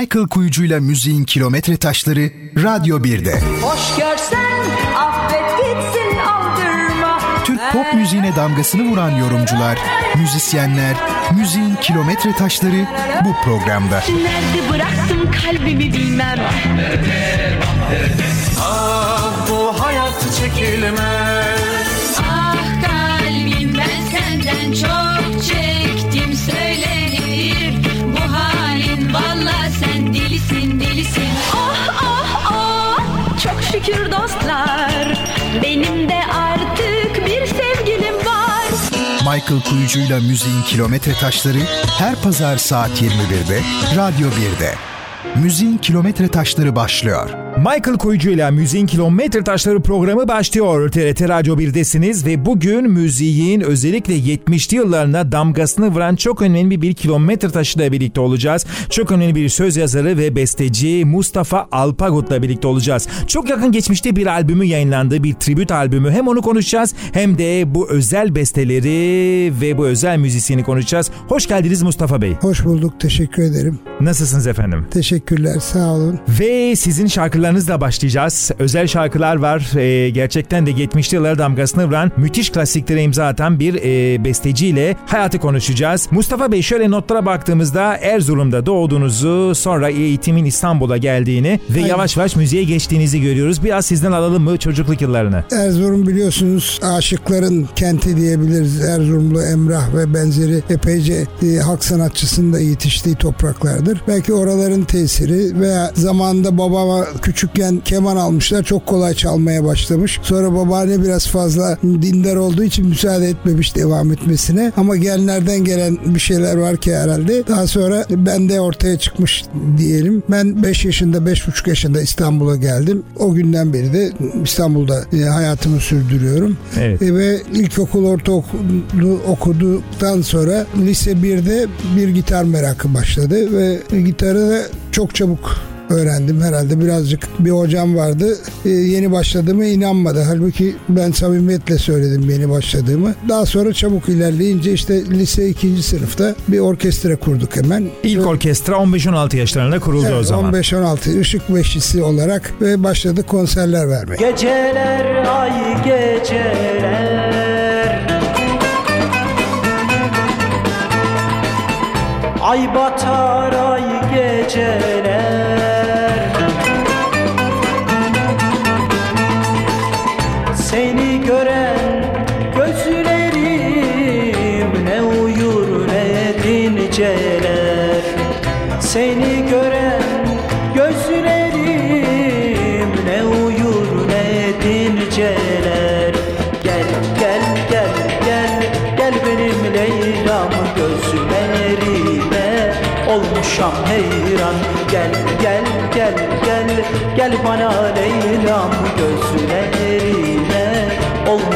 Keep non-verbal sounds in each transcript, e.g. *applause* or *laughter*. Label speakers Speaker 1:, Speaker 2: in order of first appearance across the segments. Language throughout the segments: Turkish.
Speaker 1: Michael Kuyucu'yla müziğin kilometre taşları Radyo 1'de.
Speaker 2: Hoş görsen affet gitsin aldırma.
Speaker 1: Türk pop müziğine damgasını vuran yorumcular, müzisyenler, müziğin kilometre taşları bu programda.
Speaker 2: Nerede bıraktım kalbimi bilmem.
Speaker 3: Ah bu hayat çekilmez
Speaker 4: Ah kalbim ben senden çok delisin delisin
Speaker 2: Ah ah ah çok şükür dostlar. Benim de artık bir sevgilim var.
Speaker 1: Michael Kuyucu'yla müziğin kilometre taşları her pazar saat 21'de Radyo 1'de. Müziğin kilometre taşları başlıyor.
Speaker 5: Michael Koyucu ile Müziğin Kilometre Taşları programı başlıyor. TRT Radyo 1'desiniz ve bugün müziğin özellikle 70'li yıllarına damgasını vuran çok önemli bir kilometre taşıyla birlikte olacağız. Çok önemli bir söz yazarı ve besteci Mustafa Alpagut'la birlikte olacağız. Çok yakın geçmişte bir albümü yayınlandı, bir tribüt albümü. Hem onu konuşacağız hem de bu özel besteleri ve bu özel müzisyeni konuşacağız. Hoş geldiniz Mustafa Bey.
Speaker 6: Hoş bulduk, teşekkür ederim.
Speaker 5: Nasılsınız efendim?
Speaker 6: Teşekkürler, sağ olun.
Speaker 5: Ve sizin şarkılarınızla başlayacağız. Özel şarkılar var. Ee, gerçekten de 70'li yıllara damgasını vuran müthiş klasiklere imza atan bir e, besteciyle hayatı konuşacağız. Mustafa Bey şöyle notlara baktığımızda Erzurum'da doğduğunuzu sonra eğitimin İstanbul'a geldiğini ve
Speaker 6: Aynen.
Speaker 5: yavaş yavaş müziğe geçtiğinizi görüyoruz. Biraz sizden alalım mı çocukluk yıllarını?
Speaker 6: Erzurum biliyorsunuz aşıkların kenti diyebiliriz. Erzurumlu Emrah ve benzeri epeyce e, halk sanatçısının da yetiştiği topraklardır. Belki oraların tesiri veya zamanında babama küçükken keman almışlar. Çok kolay çalmaya başlamış. Sonra babaanne biraz fazla dindar olduğu için müsaade etmemiş devam etmesine. Ama genlerden gelen bir şeyler var ki herhalde. Daha sonra bende ortaya çıkmış diyelim. Ben 5 yaşında, 5,5 yaşında İstanbul'a geldim. O günden beri de İstanbul'da e, hayatımı sürdürüyorum.
Speaker 5: Evet.
Speaker 6: E, ve ilkokul, ortaokulu okuduktan sonra lise 1'de bir gitar merakı başladı ve gitarı da çok çabuk öğrendim herhalde birazcık bir hocam vardı E, yeni başladığıma inanmadı halbuki ben samimiyetle söyledim yeni başladığımı daha sonra çabuk ilerleyince işte lise 2. sınıfta bir orkestra kurduk hemen
Speaker 5: İlk orkestra 15-16 yaşlarında kuruldu o
Speaker 6: Evet,
Speaker 5: zaman.
Speaker 6: 15-16 ışık beşlisi olarak ve başladık konserler vermeye.
Speaker 3: Geceler ay geceler Ay batar ay geceler bana Leyla'm gözlerime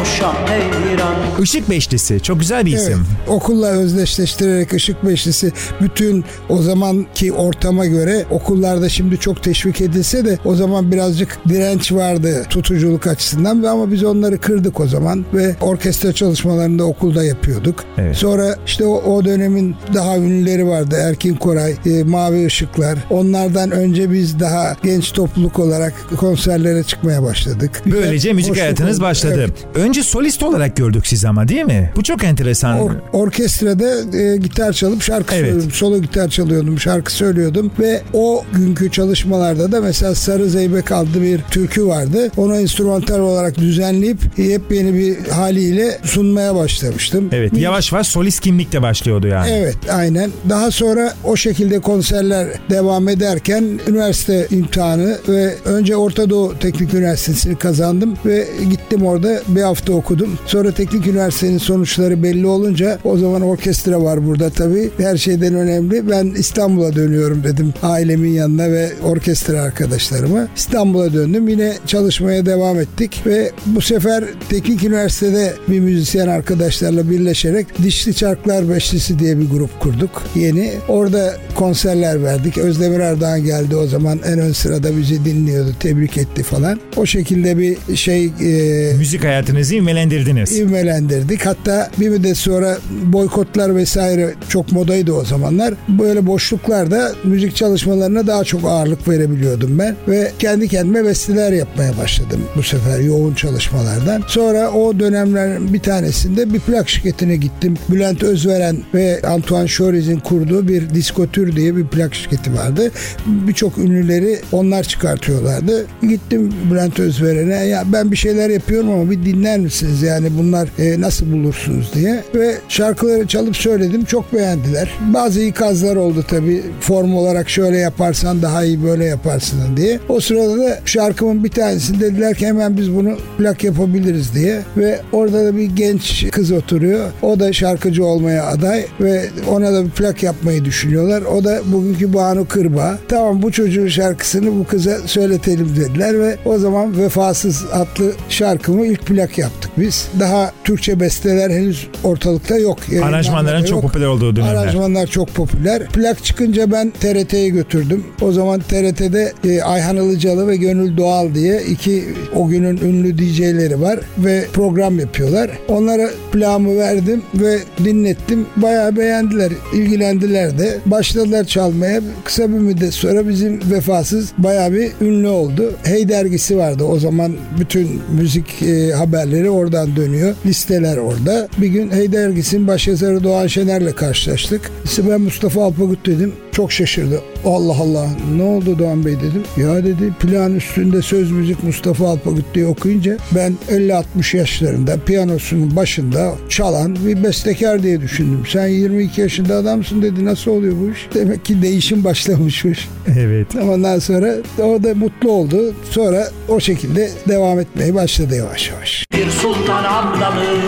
Speaker 3: olmuşam heyran
Speaker 5: Işık Beşlisi çok güzel bir
Speaker 6: Evet,
Speaker 5: isim.
Speaker 6: okulla özdeşleştirerek Işık Beşlisi bütün o zamanki ortama göre okullarda şimdi çok teşvik edilse de o zaman birazcık direnç vardı tutuculuk açısından ve ama biz onları kırdık o zaman ve orkestra çalışmalarını da okulda yapıyorduk.
Speaker 5: Evet.
Speaker 6: Sonra işte o, o dönemin daha ünlüleri vardı. Erkin Koray, e, Mavi Işıklar. Onlardan önce biz daha genç topluluk olarak konserlere çıkmaya başladık.
Speaker 5: Böylece müzik hayatınız
Speaker 6: oldu.
Speaker 5: başladı.
Speaker 6: Evet.
Speaker 5: Önce solist olarak gördük sizi ama değil mi? Bu çok enteresan.
Speaker 6: Or- orkestrada e, gitar çalıp şarkı
Speaker 5: Evet.
Speaker 6: söylüyordum. Solo gitar çalıyordum, şarkı söylüyordum ve o günkü çalışmalarda da mesela Sarı Zeybek adlı bir türkü vardı. Onu enstrümantal olarak düzenleyip yepyeni bir haliyle sunmaya başlamıştım.
Speaker 5: Evet yavaş yavaş solist kimlikle başlıyordu yani.
Speaker 6: Evet aynen. Daha sonra o şekilde konserler devam ederken üniversite imtihanı ve önce Orta Doğu Teknik Üniversitesi'ni kazandım ve gittim orada bir hafta okudum. Sonra Teknik Üniversitenin sonuçları belli olunca o zaman orkestra var burada tabii. Her şeyden önemli. Ben İstanbul'a dönüyorum dedim ailemin yanına ve orkestra arkadaşlarıma. İstanbul'a döndüm. Yine çalışmaya devam ettik ve bu sefer Teknik Üniversitede bir müzisyen arkadaşlarla birleşerek Dişli Çarklar Beşlisi diye bir grup kurduk yeni. Orada konserler verdik. Özdemir Erdoğan geldi o zaman en ön sırada bizi dinliyordu, tebrik etti falan. O şekilde bir şey e,
Speaker 5: Müzik hayatınız Hayatınızı ivmelendirdiniz.
Speaker 6: ivmelendirdik. Hatta bir müddet sonra boykotlar vesaire çok modaydı o zamanlar. Böyle boşluklarda müzik çalışmalarına daha çok ağırlık verebiliyordum ben. Ve kendi kendime besteler yapmaya başladım bu sefer yoğun çalışmalardan. Sonra o dönemler bir tanesinde bir plak şirketine gittim. Bülent Özveren ve Antoine Choriz'in kurduğu bir diskotür diye bir plak şirketi vardı. Birçok ünlüleri onlar çıkartıyorlardı. Gittim Bülent Özveren'e ya ben bir şeyler yapıyorum ama bir dinler misiniz yani bunlar e, nasıl bulursunuz diye ve şarkıları çalıp söyledim çok beğendiler. Bazı ikazlar oldu tabi form olarak şöyle yaparsan daha iyi böyle yaparsın diye. O sırada da şarkımın bir tanesini dediler ki hemen biz bunu plak yapabiliriz diye ve orada da bir genç kız oturuyor. O da şarkıcı olmaya aday ve ona da bir plak yapmayı düşünüyorlar. O da bugünkü Banu Kırba. Tamam bu çocuğun şarkısını bu kıza söyletelim dediler ve o zaman Vefasız adlı şarkımı ilk plak yaptık biz. Daha Türkçe besteler henüz ortalıkta yok.
Speaker 5: Aranjmanların çok
Speaker 6: Yok.
Speaker 5: popüler olduğu dönemler.
Speaker 6: Aranjmanlar çok popüler. Plak çıkınca ben TRT'ye götürdüm. O zaman TRT'de e, Ayhan Ilıcalı ve Gönül Doğal diye iki o günün ünlü DJ'leri var ve program yapıyorlar. Onlara plağımı verdim ve dinlettim. Bayağı beğendiler, ilgilendiler de. Başladılar çalmaya. Kısa bir müddet sonra bizim vefasız bayağı bir ünlü oldu. Hey dergisi vardı. O zaman bütün müzik e, haberleri oradan dönüyor. Listeler orada. Bir gün Hey dergisinin başyazarı Doğan Şener'le karşılaştık. İşte ben Mustafa Alpagut dedim. Çok şaşırdı. Allah Allah ne oldu Doğan Bey dedim. Ya dedi plan üstünde söz müzik Mustafa Alpagut diye okuyunca ben 50-60 yaşlarında piyanosunun başında çalan bir bestekar diye düşündüm. Sen 22 yaşında adamsın dedi nasıl oluyor bu iş? Demek ki değişim başlamışmış.
Speaker 5: Evet.
Speaker 6: Ondan sonra o da mutlu oldu. Sonra o şekilde devam etmeye başladı yavaş yavaş.
Speaker 3: Bir sultan abdalım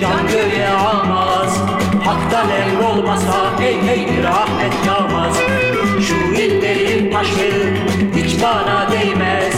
Speaker 3: can göğe almaz Hak'tan emrolmasa hey hey bir rahmet yağmaz. Şu illerin taşları hiç bana değmez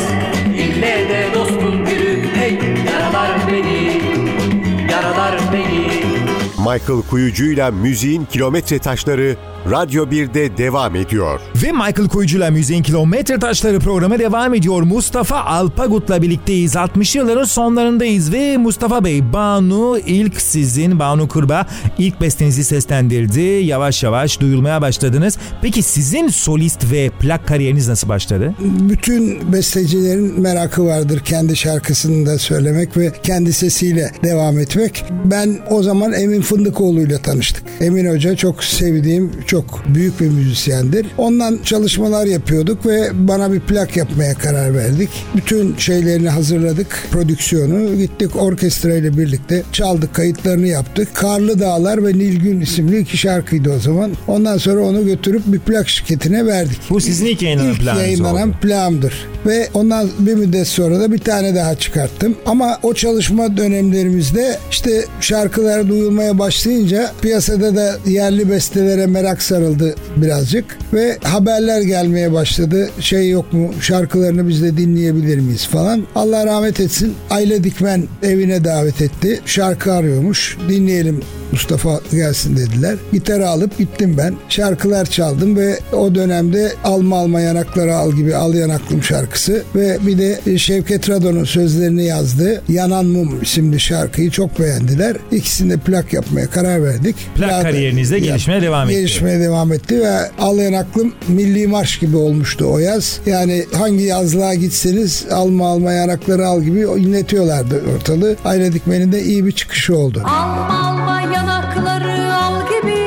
Speaker 7: Michael Kuyucu'yla müziğin kilometre taşları Radyo 1'de devam ediyor.
Speaker 5: Ve Michael Kuyucu'la Müziğin Kilometre Taşları programı devam ediyor. Mustafa Alpagut'la birlikteyiz. 60 yılların sonlarındayız ve Mustafa Bey, Banu ilk sizin, Banu Kırba ilk bestenizi seslendirdi. Yavaş yavaş duyulmaya başladınız. Peki sizin solist ve plak kariyeriniz nasıl başladı?
Speaker 6: bütün bestecilerin merakı vardır kendi şarkısını da söylemek ve kendi sesiyle devam etmek. Ben o zaman Emin Fındıkoğlu ile tanıştık. Emin Hoca çok sevdiğim, çok büyük bir müzisyendir. Ondan çalışmalar yapıyorduk ve bana bir plak yapmaya karar verdik. Bütün şeylerini hazırladık, prodüksiyonu. Gittik orkestra ile birlikte çaldık, kayıtlarını yaptık. Karlı Dağlar ve Nilgün isimli iki şarkıydı o zaman. Ondan sonra onu götürüp bir plak şirketine verdik.
Speaker 5: Bu sizin ilk yayınlanan
Speaker 6: İlk
Speaker 5: planınız
Speaker 6: yayınlanan
Speaker 5: oldu.
Speaker 6: plağımdır. Ve ondan bir müddet sonra da bir tane daha çıkarttım. Ama o çalışma dönemlerimizde işte şarkılar duyulmaya başlayınca piyasada da yerli bestelere merak sarıldı birazcık. Ve haberler gelmeye başladı. Şey yok mu şarkılarını biz de dinleyebilir miyiz falan. Allah rahmet etsin. Aile Dikmen evine davet etti. Şarkı arıyormuş. Dinleyelim Mustafa gelsin dediler. Gitarı alıp gittim ben. Şarkılar çaldım ve o dönemde Alma Alma Yanakları Al gibi Al Yanaklım şarkısı ve bir de Şevket Radon'un sözlerini yazdı. Yanan Mum isimli şarkıyı çok beğendiler. İkisini de plak yapmaya karar verdik.
Speaker 5: Plak
Speaker 6: Plak-
Speaker 5: kariyerinizde
Speaker 6: Yap-
Speaker 5: gelişmeye devam etti.
Speaker 6: Gelişmeye devam etti ve Al Yanaklım milli marş gibi olmuştu o yaz. Yani hangi yazlığa gitseniz alma alma yanakları al gibi inletiyorlardı ortalığı. Aile Dikmen'in de iyi bir çıkışı oldu.
Speaker 4: Alma alma yanakları al gibi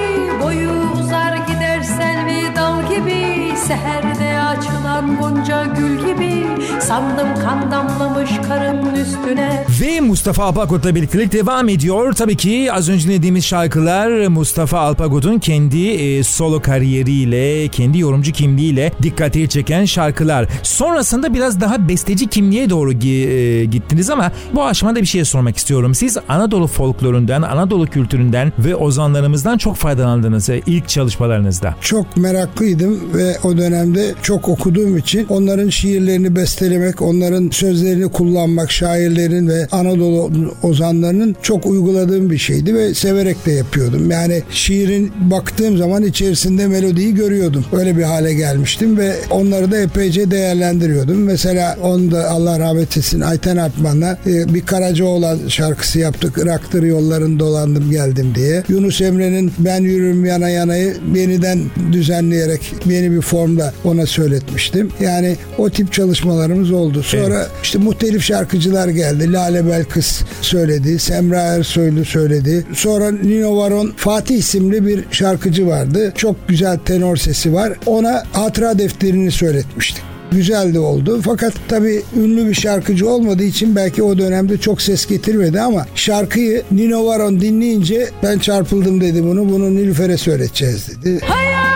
Speaker 4: Boyu uzar gider selvi dal gibi Seherde açılan gonca gül gibi Sandım kan damlamış karın üstüne
Speaker 5: Ve Mustafa Alpagut'la birliktelik devam ediyor. Tabii ki az önce dinlediğimiz şarkılar Mustafa Alpagut'un kendi e, solo kariyeriyle, kendi yorumcu kimliğiyle dikkati çeken şarkılar. Sonrasında biraz daha besteci kimliğe doğru gi- e, gittiniz ama bu aşamada bir şey sormak istiyorum. Siz Anadolu folklorundan, Anadolu kültüründen ve ozanlarımızdan çok faydalandınız e, ilk çalışmalarınızda.
Speaker 6: Çok meraklıydım ve o dönemde çok okuduğum için onların şiirlerini bestelemeyi söylemek, onların sözlerini kullanmak, şairlerin ve Anadolu ozanlarının çok uyguladığım bir şeydi ve severek de yapıyordum. Yani şiirin baktığım zaman içerisinde melodiyi görüyordum. Öyle bir hale gelmiştim ve onları da epeyce değerlendiriyordum. Mesela onu da Allah rahmet etsin Ayten Artman'la e, bir Karacaoğlan şarkısı yaptık. Irak'tır yolların dolandım geldim diye. Yunus Emre'nin Ben Yürürüm Yana Yana'yı yeniden düzenleyerek yeni bir formda ona söyletmiştim. Yani o tip çalışmalarımız oldu. Sonra evet. işte muhtelif şarkıcılar geldi. Lale Belkıs söyledi. Semra Ersoylu söyledi. Sonra Nino Varon Fatih isimli bir şarkıcı vardı. Çok güzel tenor sesi var. Ona hatıra defterini söyletmiştik güzel de oldu. Fakat tabii ünlü bir şarkıcı olmadığı için belki o dönemde çok ses getirmedi ama şarkıyı Nino Varon dinleyince ben çarpıldım dedi bunu. Bunu Nilüfer'e söyleteceğiz dedi.
Speaker 2: Hayalimde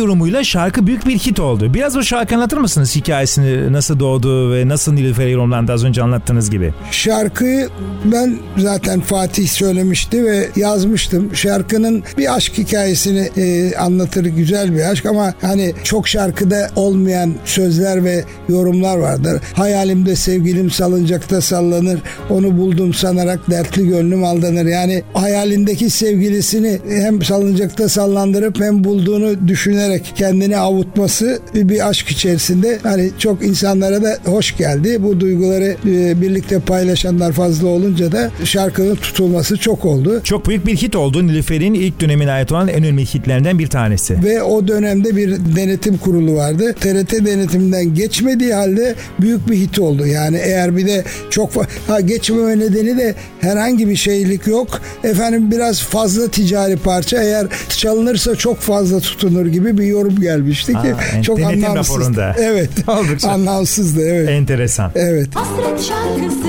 Speaker 5: yorumuyla şarkı büyük bir hit oldu. Biraz o şarkı anlatır mısınız hikayesini nasıl doğdu ve nasıl Nilüfer'e yorumlandı az önce anlattığınız gibi?
Speaker 6: Şarkıyı ben zaten Fatih söylemişti ve yazmıştım. Şarkının bir aşk hikayesini e, anlatır güzel bir aşk ama hani çok şarkıda olmayan sözler ve yorumlar vardır. Hayalimde sevgilim salıncakta sallanır. Onu buldum sanarak dertli gönlüm aldanır. Yani hayalindeki sevgilisini hem salıncakta sallandırıp hem bulduğunu düşünerek kendini avutması bir aşk içerisinde hani çok insanlara da hoş geldi. Bu duyguları e, birlikte paylaşanlar fazla olunca da şarkının tutulması çok oldu.
Speaker 5: Çok büyük bir hit oldu. Nilüfer'in ilk dönemine ait olan en önemli hitlerinden bir tanesi.
Speaker 6: Ve o dönemde bir denetim kurulu vardı. TRT denetiminden geçmediği halde büyük bir hit oldu. Yani eğer bir de çok ha geçmeme nedeni de herhangi bir şeylik yok. Efendim biraz fazla ticari parça eğer çalınırsa çok fazla tutunur gibi bir yorum gelmişti ki
Speaker 5: Aa,
Speaker 6: çok
Speaker 5: denetim
Speaker 6: anlamsız.
Speaker 5: raporunda.
Speaker 6: Evet. *laughs*
Speaker 5: Oldukça.
Speaker 6: Anlamsızdı evet.
Speaker 5: Enteresan.
Speaker 6: Evet.
Speaker 2: Hasret şarkısı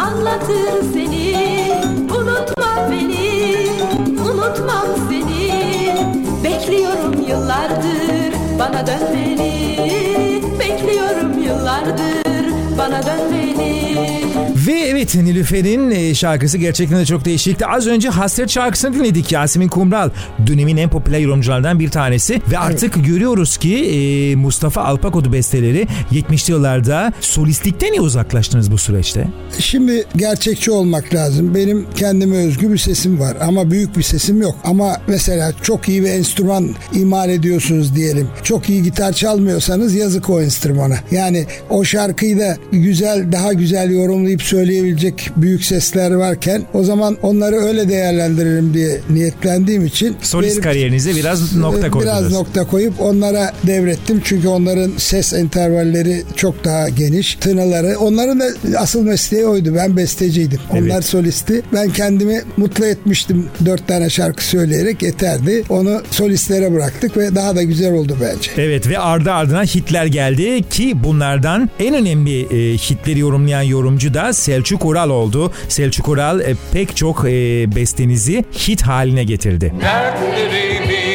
Speaker 2: anlatır seni
Speaker 5: evet Nilüfer'in e, şarkısı gerçekten de çok değişikti. Az önce Hasret şarkısını dinledik Yasemin Kumral. Dönemin en popüler yorumculardan bir tanesi. Ve artık görüyoruz ki e, Mustafa Alpakodu besteleri 70'li yıllarda solistlikten niye uzaklaştınız bu süreçte?
Speaker 6: Şimdi gerçekçi olmak lazım. Benim kendime özgü bir sesim var ama büyük bir sesim yok. Ama mesela çok iyi bir enstrüman imal ediyorsunuz diyelim. Çok iyi gitar çalmıyorsanız yazık o enstrümana. Yani o şarkıyı da güzel, daha güzel yorumlayıp söyleyebilecek büyük sesler varken o zaman onları öyle değerlendiririm diye niyetlendiğim için
Speaker 5: Solist
Speaker 6: benim-
Speaker 5: kariyerinize biraz nokta koydunuz.
Speaker 6: Biraz nokta koyup onlara devrettim. Çünkü onların ses intervalleri çok daha geniş. Tınıları. Onların da asıl mesleği oydu. Ben besteciydim. Onlar
Speaker 5: Evet.
Speaker 6: solisti. Ben kendimi mutlu etmiştim. Dört tane şarkı söyleyerek yeterdi. Onu solistlere bıraktık ve daha da güzel oldu bence.
Speaker 5: Evet ve ardı ardına hitler geldi ki bunlardan en önemli e, hitleri yorumlayan yorumcu da Selçuk Ural oldu. Selçuk Ural e, pek çok e, bestenizi hit haline getirdi.
Speaker 8: Dertlerimi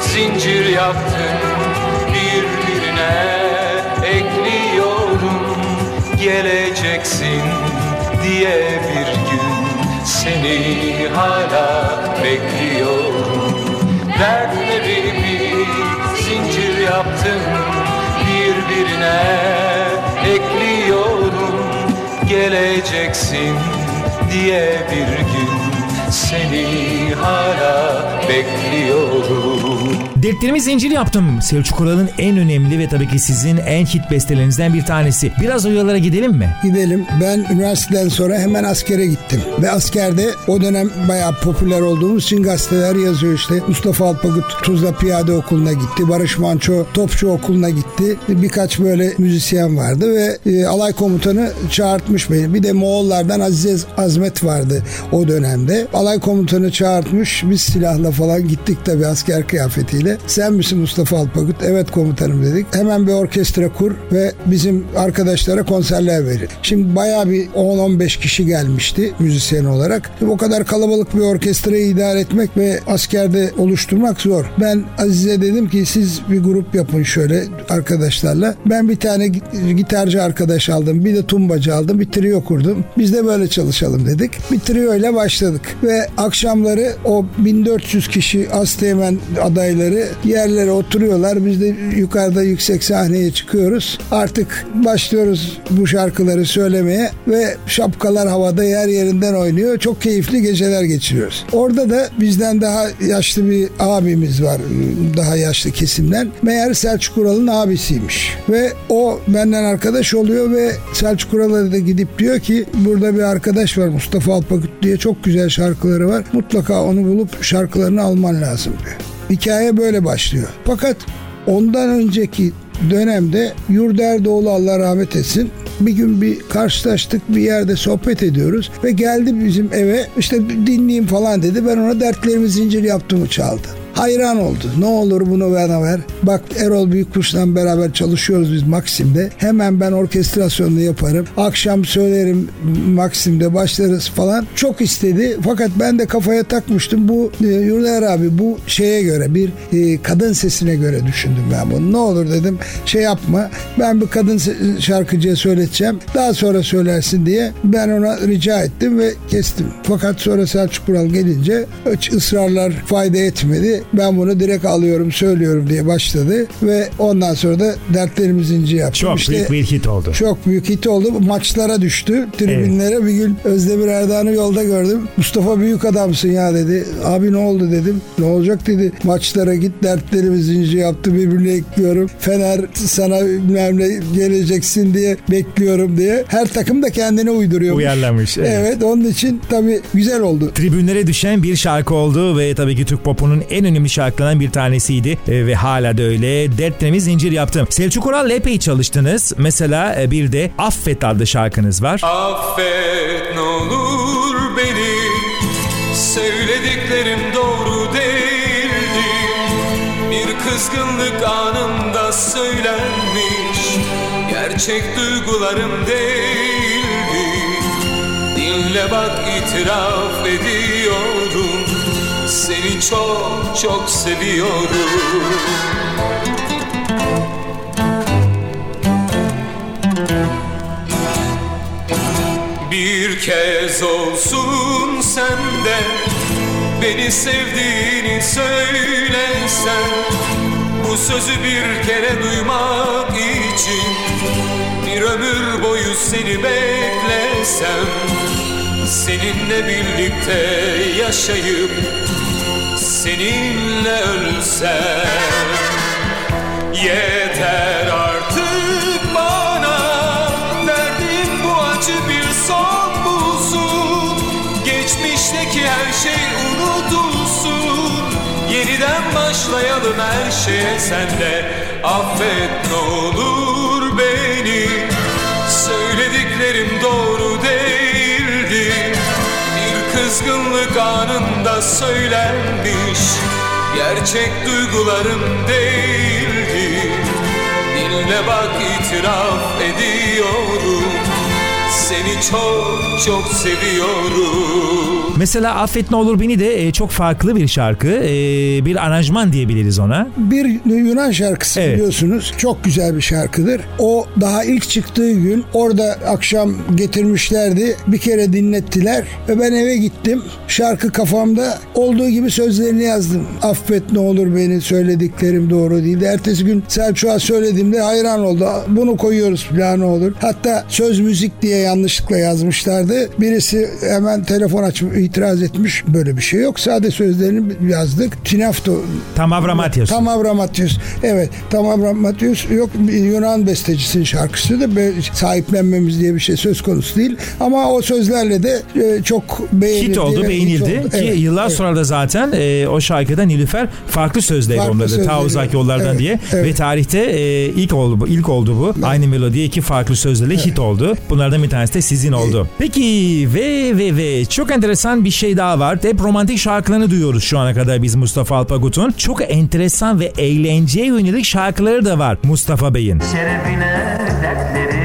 Speaker 8: zincir yaptım birbirine ekliyorum geleceksin diye bir gün seni hala geleceksin diye bir gün seni hala bekliyorum
Speaker 5: Dertlerimi zincir yaptım. Selçuk Ural'ın en önemli ve tabii ki sizin en hit bestelerinizden bir tanesi. Biraz o yollara gidelim mi?
Speaker 6: Gidelim. Ben üniversiteden sonra hemen askere gittim. Ve askerde o dönem bayağı popüler olduğumuz için gazeteler yazıyor işte. Mustafa Alpagut Tuzla Piyade Okulu'na gitti. Barış Manço Topçu Okulu'na gitti. Birkaç böyle müzisyen vardı ve e, alay komutanı çağırtmış beni. Bir de Moğollardan Aziz Azmet vardı o dönemde. Alay komutanı çağırtmış. Biz silahla falan gittik tabii asker kıyafetiyle. Sen misin Mustafa Alpakut? Evet komutanım dedik. Hemen bir orkestra kur ve bizim arkadaşlara konserler verin. Şimdi bayağı bir 10-15 kişi gelmişti müzisyen olarak. Şimdi o kadar kalabalık bir orkestrayı idare etmek ve askerde oluşturmak zor. Ben Azize dedim ki siz bir grup yapın şöyle arkadaşlarla. Ben bir tane gitarcı arkadaş aldım. Bir de tumbacı aldım. Bir trio kurdum. Biz de böyle çalışalım dedik. Bir trio ile başladık. Ve akşamları o 1400 kişi Asteğmen adayları yerlere oturuyorlar. Biz de yukarıda yüksek sahneye çıkıyoruz. Artık başlıyoruz bu şarkıları söylemeye ve şapkalar havada yer yerinden oynuyor. Çok keyifli geceler geçiriyoruz. Orada da bizden daha yaşlı bir abimiz var. Daha yaşlı kesimden. Meğer Selçuk Ural'ın abisiymiş. Ve o benden arkadaş oluyor ve Selçuk Ural'a da gidip diyor ki burada bir arkadaş var Mustafa Alpakut diye çok güzel şarkıları var. Mutlaka onu bulup şarkılarını alman lazım diyor. Hikaye böyle başlıyor. Fakat ondan önceki dönemde Yurderdoğlu Allah rahmet etsin bir gün bir karşılaştık bir yerde sohbet ediyoruz ve geldi bizim eve işte dinleyeyim falan dedi ben ona dertlerimi zincir yaptığımı çaldı hayran oldu. Ne olur bunu bana ver. Bak Erol Büyükkuş'la beraber çalışıyoruz biz Maksim'de. Hemen ben orkestrasyonunu yaparım. Akşam söylerim Maksim'de başlarız falan. Çok istedi. Fakat ben de kafaya takmıştım. Bu e, Yurdaer abi bu şeye göre bir e, kadın sesine göre düşündüm ben bunu. Ne olur dedim şey yapma. Ben bir kadın şarkıcıya söyleteceğim. Daha sonra söylersin diye ben ona rica ettim ve kestim. Fakat sonra Selçuk Kural gelince hiç ısrarlar fayda etmedi ben bunu direkt alıyorum söylüyorum diye başladı ve ondan sonra da dertlerimiz inci yaptı.
Speaker 5: Çok
Speaker 6: İşte
Speaker 5: büyük bir hit oldu.
Speaker 6: Çok büyük hit oldu. Maçlara düştü. Tribünlere evet. bir gün Özdemir Erdoğan'ı yolda gördüm. Mustafa büyük adamsın ya dedi. Abi ne oldu dedim. Ne olacak dedi. Maçlara git dertlerimiz inci yaptı birbirine ekliyorum. Fener sana bilmem ne geleceksin diye bekliyorum diye. Her takım da kendine uyduruyor.
Speaker 5: Uyarlamış.
Speaker 6: Evet. evet onun için tabii güzel oldu.
Speaker 5: Tribünlere düşen bir şarkı oldu ve tabii ki Türk popunun en önemli önemli şarkılarından bir tanesiydi e, ve hala da öyle. Dertlerimi zincir yaptım. Selçuk Oral'la epey çalıştınız. Mesela e, bir de Affet adlı şarkınız var.
Speaker 8: Affet ne olur beni Söylediklerim doğru değildi Bir kızgınlık anında söylenmiş Gerçek duygularım değildi Dinle bak itiraf ediyorum seni çok çok seviyorum. Bir kez olsun sen de Beni sevdiğini söylesen. Bu sözü bir kere duymak için Bir ömür boyu seni beklesem. Seninle birlikte yaşayıp seninle ölsem Yeter artık bana Verdiğin bu acı bir son bulsun. Geçmişteki her şey unutulsun. Yeniden başlayalım her şeye sende Affet ne olur beni kızgınlık anında söylenmiş Gerçek duygularım değildi Dinle bak itiraf ediyorum seni çok çok seviyorum.
Speaker 5: Mesela Affet Ne Olur Beni de e, çok farklı bir şarkı. E, bir aranjman diyebiliriz ona.
Speaker 6: Bir Yunan şarkısı evet. biliyorsunuz. Çok güzel bir şarkıdır. O daha ilk çıktığı gün orada akşam getirmişlerdi. Bir kere dinlettiler ve ben eve gittim. Şarkı kafamda olduğu gibi sözlerini yazdım. Affet ne olur beni söylediklerim doğru değildi. Ertesi gün Selçuk'a söylediğimde hayran oldu. Bunu koyuyoruz falan olur. Hatta söz müzik diye yanlışlıkla yazmışlardı. Birisi hemen telefon açıp itiraz etmiş. Böyle bir şey yok. Sade sözlerini yazdık. Tinafto.
Speaker 5: Tamavramatios.
Speaker 6: Tamavramatios. Evet. Tamavramatios yok Yunan bestecisinin şarkısı da sahiplenmemiz diye bir şey söz konusu değil. Ama o sözlerle de e, çok beğenildi.
Speaker 5: Hit oldu, beğenildi beğenildi
Speaker 6: oldu.
Speaker 5: ki
Speaker 6: Evet,
Speaker 5: yıllar
Speaker 6: evet.
Speaker 5: sonra da zaten e, o şarkıda Nilüfer farklı sözleri
Speaker 6: Farklı
Speaker 5: onladı. Ta uzak yollardan
Speaker 6: Evet,
Speaker 5: diye
Speaker 6: evet.
Speaker 5: ve tarihte e, ilk oldu bu. ilk oldu bu. Aynı melodiye iki farklı sözlerle hit oldu. Bunlardan bir tanesi de sizin oldu. Peki ve ve ve çok enteresan bir şey daha var. Hep romantik şarkılarını duyuyoruz şu ana kadar biz Mustafa Alpagut'un. Çok enteresan ve eğlenceye yönelik şarkıları da var Mustafa Bey'in.
Speaker 9: Şerefine dertlerin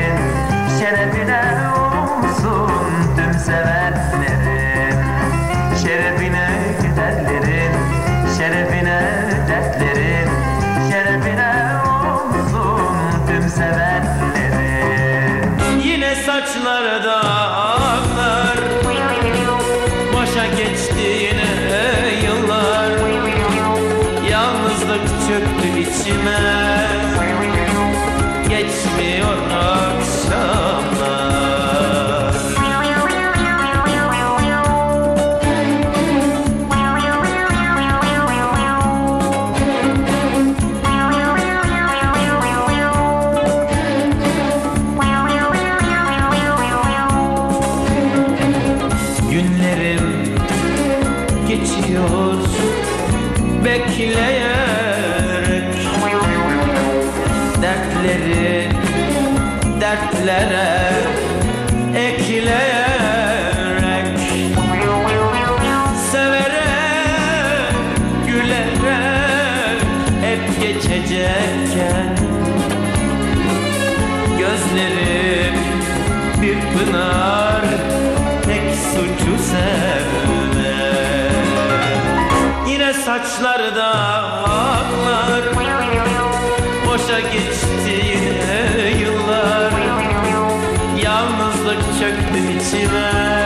Speaker 9: dertlere ekleyerek Severek gülerek hep geçecekken Gözlerim bir pınar tek suçu sevmek Yine saçlarda aklar Boşa geçti Çok büyütme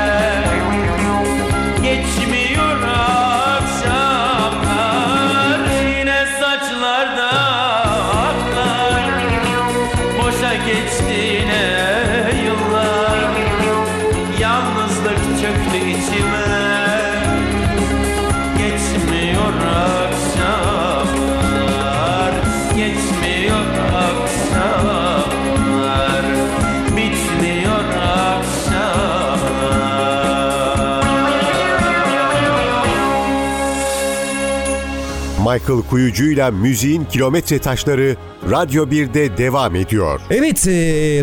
Speaker 7: Michael Kuyucu'yla müziğin kilometre taşları Radyo 1'de devam ediyor.
Speaker 5: Evet e,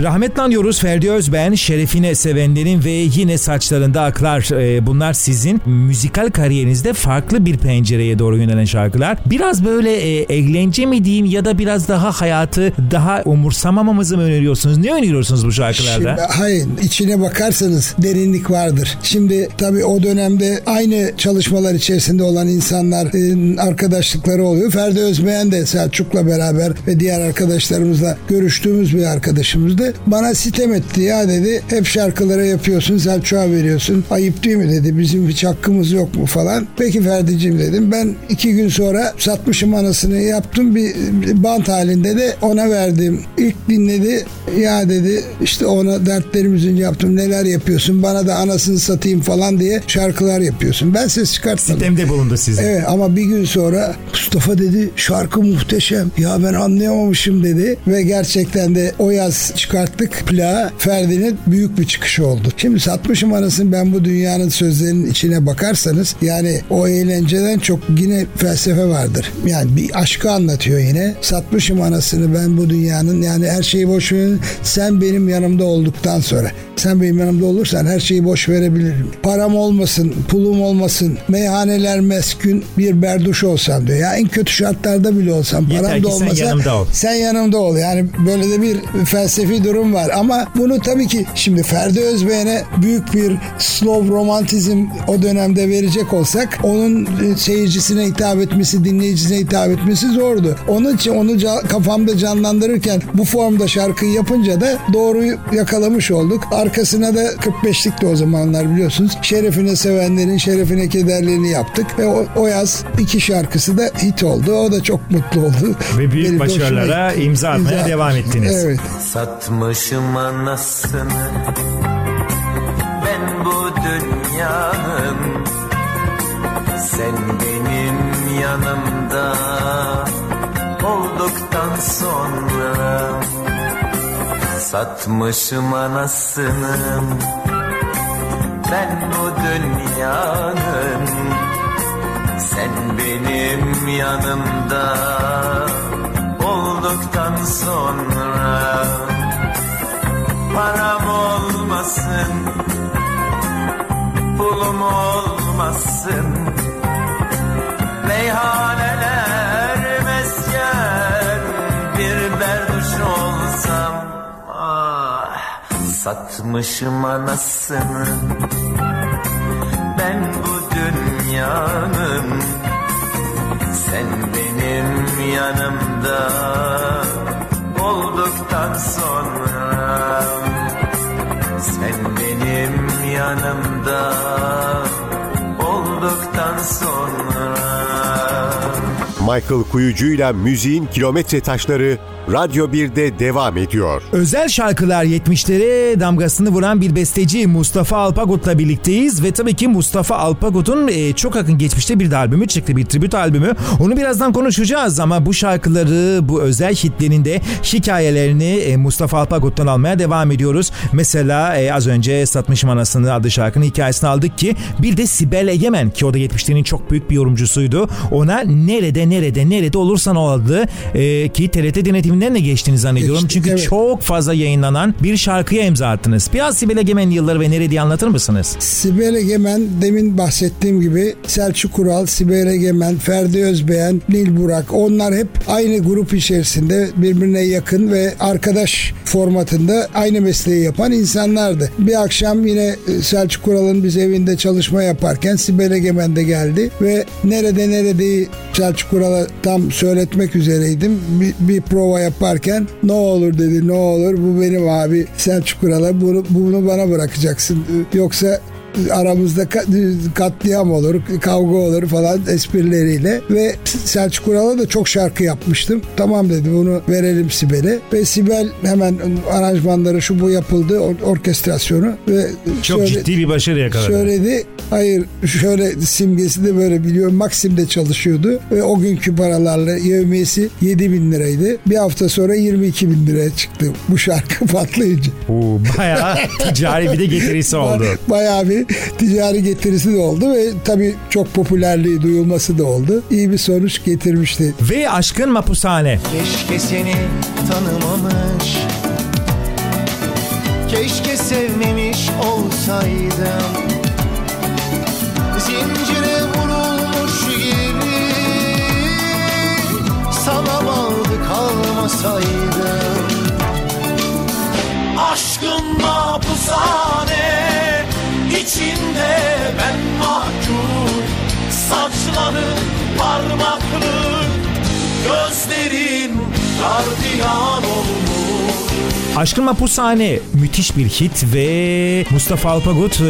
Speaker 5: rahmetle anıyoruz Ferdi Özben, şerefine sevenlerin ve yine saçlarında aklar. E, bunlar sizin müzikal kariyerinizde farklı bir pencereye doğru yönelen şarkılar. Biraz böyle e, eğlence mi diyeyim ya da biraz daha hayatı daha umursamamamızı mı öneriyorsunuz? Ne öneriyorsunuz bu şarkılarda?
Speaker 6: Şimdi, hayır içine bakarsanız derinlik vardır. Şimdi tabii o dönemde aynı çalışmalar içerisinde olan insanlar e, arkadaşlıkları oluyor. Ferdi Özbeğen de Selçuk'la beraber ve diğer arkadaşlarımızla görüştüğümüz bir arkadaşımızdı. Bana sitem etti ya dedi. Hep şarkıları yapıyorsun Selçuk'a veriyorsun. Ayıp değil mi dedi. Bizim hiç hakkımız yok mu falan. Peki Ferdi'cim dedim. Ben iki gün sonra satmışım anasını yaptım. Bir, bant halinde de ona verdim. İlk dinledi. Ya dedi işte ona dertlerimizin yaptım. Neler yapıyorsun? Bana da anasını satayım falan diye şarkılar yapıyorsun. Ben ses çıkartmadım.
Speaker 5: Sitemde bulundu sizin.
Speaker 6: Evet ama bir gün sonra Mustafa dedi şarkı muhteşem. Ya ben anlayamamışım dedi ve gerçekten de o yaz çıkarttık plağı. Ferdi'nin büyük bir çıkışı oldu. Şimdi satmışım anasını ben bu dünyanın sözlerinin içine bakarsanız yani o eğlenceden çok yine felsefe vardır. Yani bir aşkı anlatıyor yine. Satmışım anasını ben bu dünyanın yani her şeyi boş verin. Sen benim yanımda olduktan sonra sen benim yanımda olursan her şeyi boş verebilirim. Param olmasın, pulum olmasın, meyhaneler meskün bir berduş olsam diyor. Ya en kötü şartlarda bile olsam param da olmasa. Sen yanımda ol. Yani böyle de bir felsefi durum var. Ama bunu tabii ki şimdi Ferdi Özbeğen'e büyük bir slow romantizm o dönemde verecek olsak onun e, seyircisine hitap etmesi, dinleyicisine hitap etmesi zordu. Onun için onu kafamda canlandırırken bu formda şarkıyı yapınca da doğruyu yakalamış olduk. Arkasına da 45'lik de o zamanlar biliyorsunuz. Şerefine sevenlerin şerefine kederlerini yaptık ve o, o yaz iki şarkısı da hit oldu. O da çok mutlu oldu.
Speaker 5: Ve büyük
Speaker 6: Benim de gitti.
Speaker 5: imza atmaya devam ettiniz.
Speaker 6: Evet.
Speaker 9: Satmışım anasını Ben bu dünyanın Sen benim yanımda Olduktan sonra Satmışım anasını
Speaker 10: Ben bu dünyanın Sen benim yanımda Olduktan sonra Param olmasın Pulum olmasın. Meyhaneler mesken Bir berduş olsam Ah satmışım anasını. Ben bu dünyanın Sen benim yanımda Olduktan sonra. Sen benim yanımda
Speaker 7: Michael Kuyucu'yla müziğin kilometre taşları Radyo 1'de devam ediyor.
Speaker 5: Özel şarkılar 70'lere damgasını vuran bir besteci Mustafa Alpagut'la birlikteyiz ve tabii ki Mustafa Alpagut'un e, çok yakın geçmişte bir de albümü çıktı, bir tribüt albümü. Onu birazdan konuşacağız ama bu şarkıları, bu özel hitlerin de hikayelerini e, Mustafa Alpagut'tan almaya devam ediyoruz. Mesela e, az önce Satmışım Anasını adlı şarkının hikayesini aldık ki bir de Sibel Egemen ki o da 70'lerin çok büyük bir yorumcusuydu. Ona nerede nerede nerede olursan o e, ki TRT denetiminden de geçtiğini zannediyorum.
Speaker 6: Geçti,
Speaker 5: Çünkü
Speaker 6: evet.
Speaker 5: çok fazla yayınlanan bir şarkıya imza attınız. Biraz Sibel Egemen yılları ve nerede anlatır mısınız?
Speaker 6: Sibel Egemen demin bahsettiğim gibi Selçuk Kural, Sibel Egemen, Ferdi Özbeğen, Nil Burak onlar hep aynı grup içerisinde birbirine yakın ve arkadaş formatında aynı mesleği yapan insanlardı. Bir akşam yine e, Selçuk Kural'ın biz evinde çalışma yaparken Sibel Egemen de geldi ve nerede neredeyi Selçuk Kural'a tam söyletmek üzereydim. Bir, bir prova yaparken ne olur dedi ne olur bu benim abi Selçuk Kural'a bunu, bunu bana bırakacaksın yoksa aramızda ka- katliam olur, kavga olur falan esprileriyle ve Selçuk Ural'a da çok şarkı yapmıştım. Tamam dedi bunu verelim Sibel'e ve Sibel hemen aranjmanları şu bu yapıldı or- orkestrasyonu ve
Speaker 5: Çok
Speaker 6: söyle-
Speaker 5: ciddi bir başarı yakaladı.
Speaker 6: Söyledi. Hayır şöyle simgesi de böyle biliyorum. Maksim'de çalışıyordu ve o günkü paralarla yevmiyesi 7 bin liraydı. Bir hafta sonra 22 bin liraya çıktı bu şarkı *laughs* patlayınca.
Speaker 5: Oo, bayağı ticari bir de getirisi *laughs* oldu.
Speaker 6: Bayağı bir *laughs* ticari getirisi de oldu ve tabii çok popülerliği duyulması da oldu. İyi bir sonuç getirmişti.
Speaker 5: Ve Aşkın Mapushane.
Speaker 10: Keşke seni tanımamış Keşke sevmemiş olsaydım Zincire vurulmuş gibi Sana bağlı kalmasaydım Aşkın mapushane içinde ben mahkum Saçların parmaklık Gözlerin gardiyan olmuş
Speaker 5: Aşkın Mapushane müthiş bir hit ve Mustafa Alpagut e,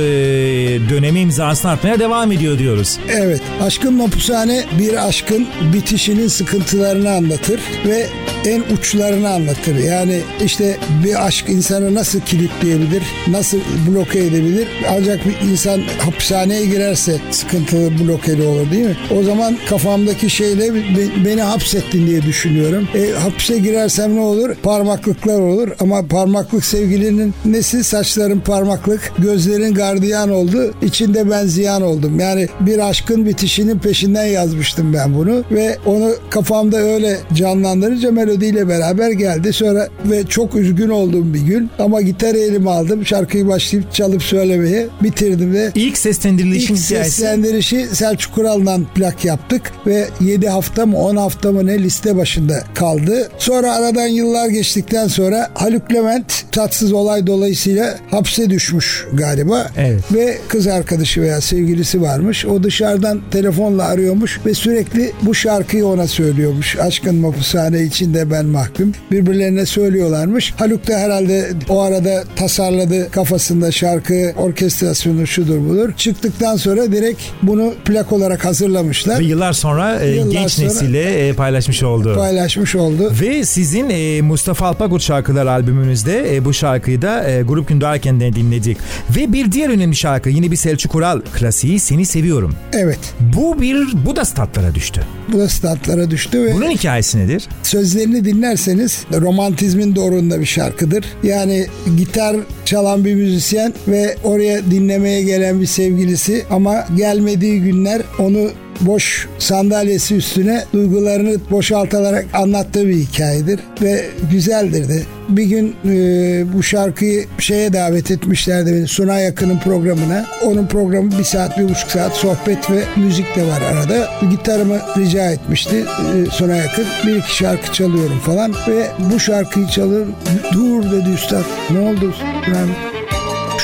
Speaker 5: dönemi imzasını atmaya devam ediyor diyoruz.
Speaker 6: Evet, Aşkın Mapushane bir aşkın bitişinin sıkıntılarını anlatır ve en uçlarını anlatır. Yani işte bir aşk insanı nasıl kilitleyebilir, nasıl bloke edebilir? Ancak bir insan hapishaneye girerse sıkıntılı blokeli olur değil mi? O zaman kafamdaki şeyle be- beni hapsettin diye düşünüyorum. E, hapse girersem ne olur? Parmaklıklar olur ama parmaklık sevgilinin nesi? Saçların parmaklık, gözlerin gardiyan oldu. İçinde ben ziyan oldum. Yani bir aşkın bitişinin peşinden yazmıştım ben bunu ve onu kafamda öyle canlandırınca melodiyle beraber geldi. Sonra ve çok üzgün olduğum bir gün ama gitarı elime aldım. Şarkıyı başlayıp çalıp söylemeye bitirdim ve
Speaker 5: İlk seslendirilişin
Speaker 6: İlk seslendirişi Selçuk Kural'dan plak yaptık ve 7 hafta mı 10 hafta mı ne liste başında kaldı. Sonra aradan yıllar geçtikten sonra Haluk Levent tatsız olay dolayısıyla hapse düşmüş galiba.
Speaker 5: Evet.
Speaker 6: Ve kız arkadaşı veya sevgilisi varmış. O dışarıdan telefonla arıyormuş ve sürekli bu şarkıyı ona söylüyormuş. Aşkın mapushane içinde ben mahkum. Birbirlerine söylüyorlarmış. Haluk da herhalde o arada tasarladı kafasında şarkı, orkestrasyonu şudur budur. Çıktıktan sonra direkt bunu plak olarak hazırlamışlar.
Speaker 5: Ve yıllar sonra e,
Speaker 6: Yıllar
Speaker 5: genç
Speaker 6: sonra-
Speaker 5: nesile e, paylaşmış oldu.
Speaker 6: Paylaşmış oldu.
Speaker 5: Ve sizin e, Mustafa Alpagut şarkılar albümü albümünüzde e, bu şarkıyı da e, Grup Gün Doğarken de dinledik. Ve bir diğer önemli şarkı yine bir Selçuk Ural klasiği Seni Seviyorum.
Speaker 6: Evet.
Speaker 5: Bu bir bu da statlara düştü.
Speaker 6: Bu da statlara düştü ve
Speaker 5: Bunun hikayesi nedir?
Speaker 6: sözlerini dinlerseniz romantizmin doğrunda bir şarkıdır. Yani gitar çalan bir müzisyen ve oraya dinlemeye gelen bir sevgilisi ama gelmediği günler onu boş sandalyesi üstüne duygularını boşaltarak anlattığı bir hikayedir ve güzeldir de. Bir gün e, bu şarkıyı şeye davet etmişlerdi beni Sunay Yakın'ın programına. Onun programı bir saat, bir buçuk saat sohbet ve müzik de var arada. Gitarımı rica etmişti e, Sunay Yakın. Bir iki şarkı çalıyorum falan ve bu şarkıyı çalır. Dur dedi üstad. Ne oldu? Yani,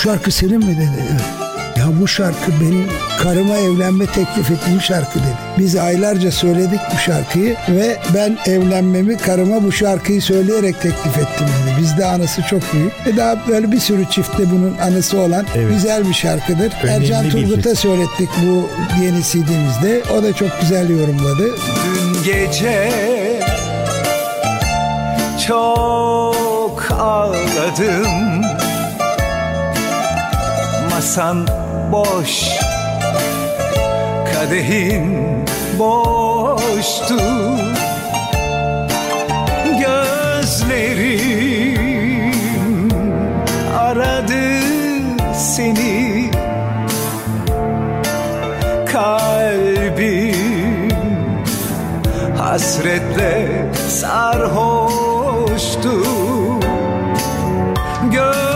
Speaker 6: şarkı senin mi dedi. "Evet." Bu şarkı benim karıma evlenme teklif ettiğim şarkı dedi. Biz aylarca söyledik bu şarkıyı ve ben evlenmemi karıma bu şarkıyı söyleyerek teklif ettim dedi. Bizde anısı çok büyük. Ve daha böyle bir sürü çiftte bunun anısı olan
Speaker 5: Evet.
Speaker 6: güzel bir şarkıdır.
Speaker 5: Önemli
Speaker 6: Ercan Turgut'a söylettik bu yeni CD'mizde. O da çok güzel yorumladı.
Speaker 11: Dün gece çok ağladım Masan boş Kadehin boştu. Gözlerim aradı seni. Kalbim hasretle sarhoştu. Gözlerim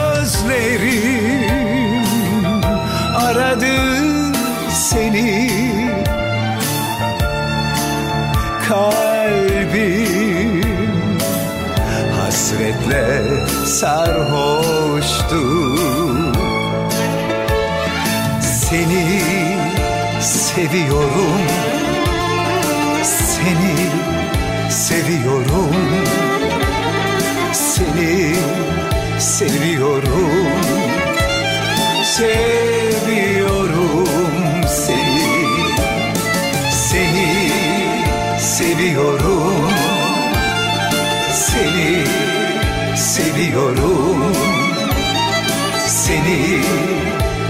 Speaker 11: hasretle sarhoştu. Seni seviyorum seni seviyorum. Seni seviyorum. Seviyorum Seni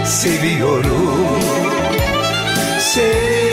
Speaker 11: seviyorum. Seviyorum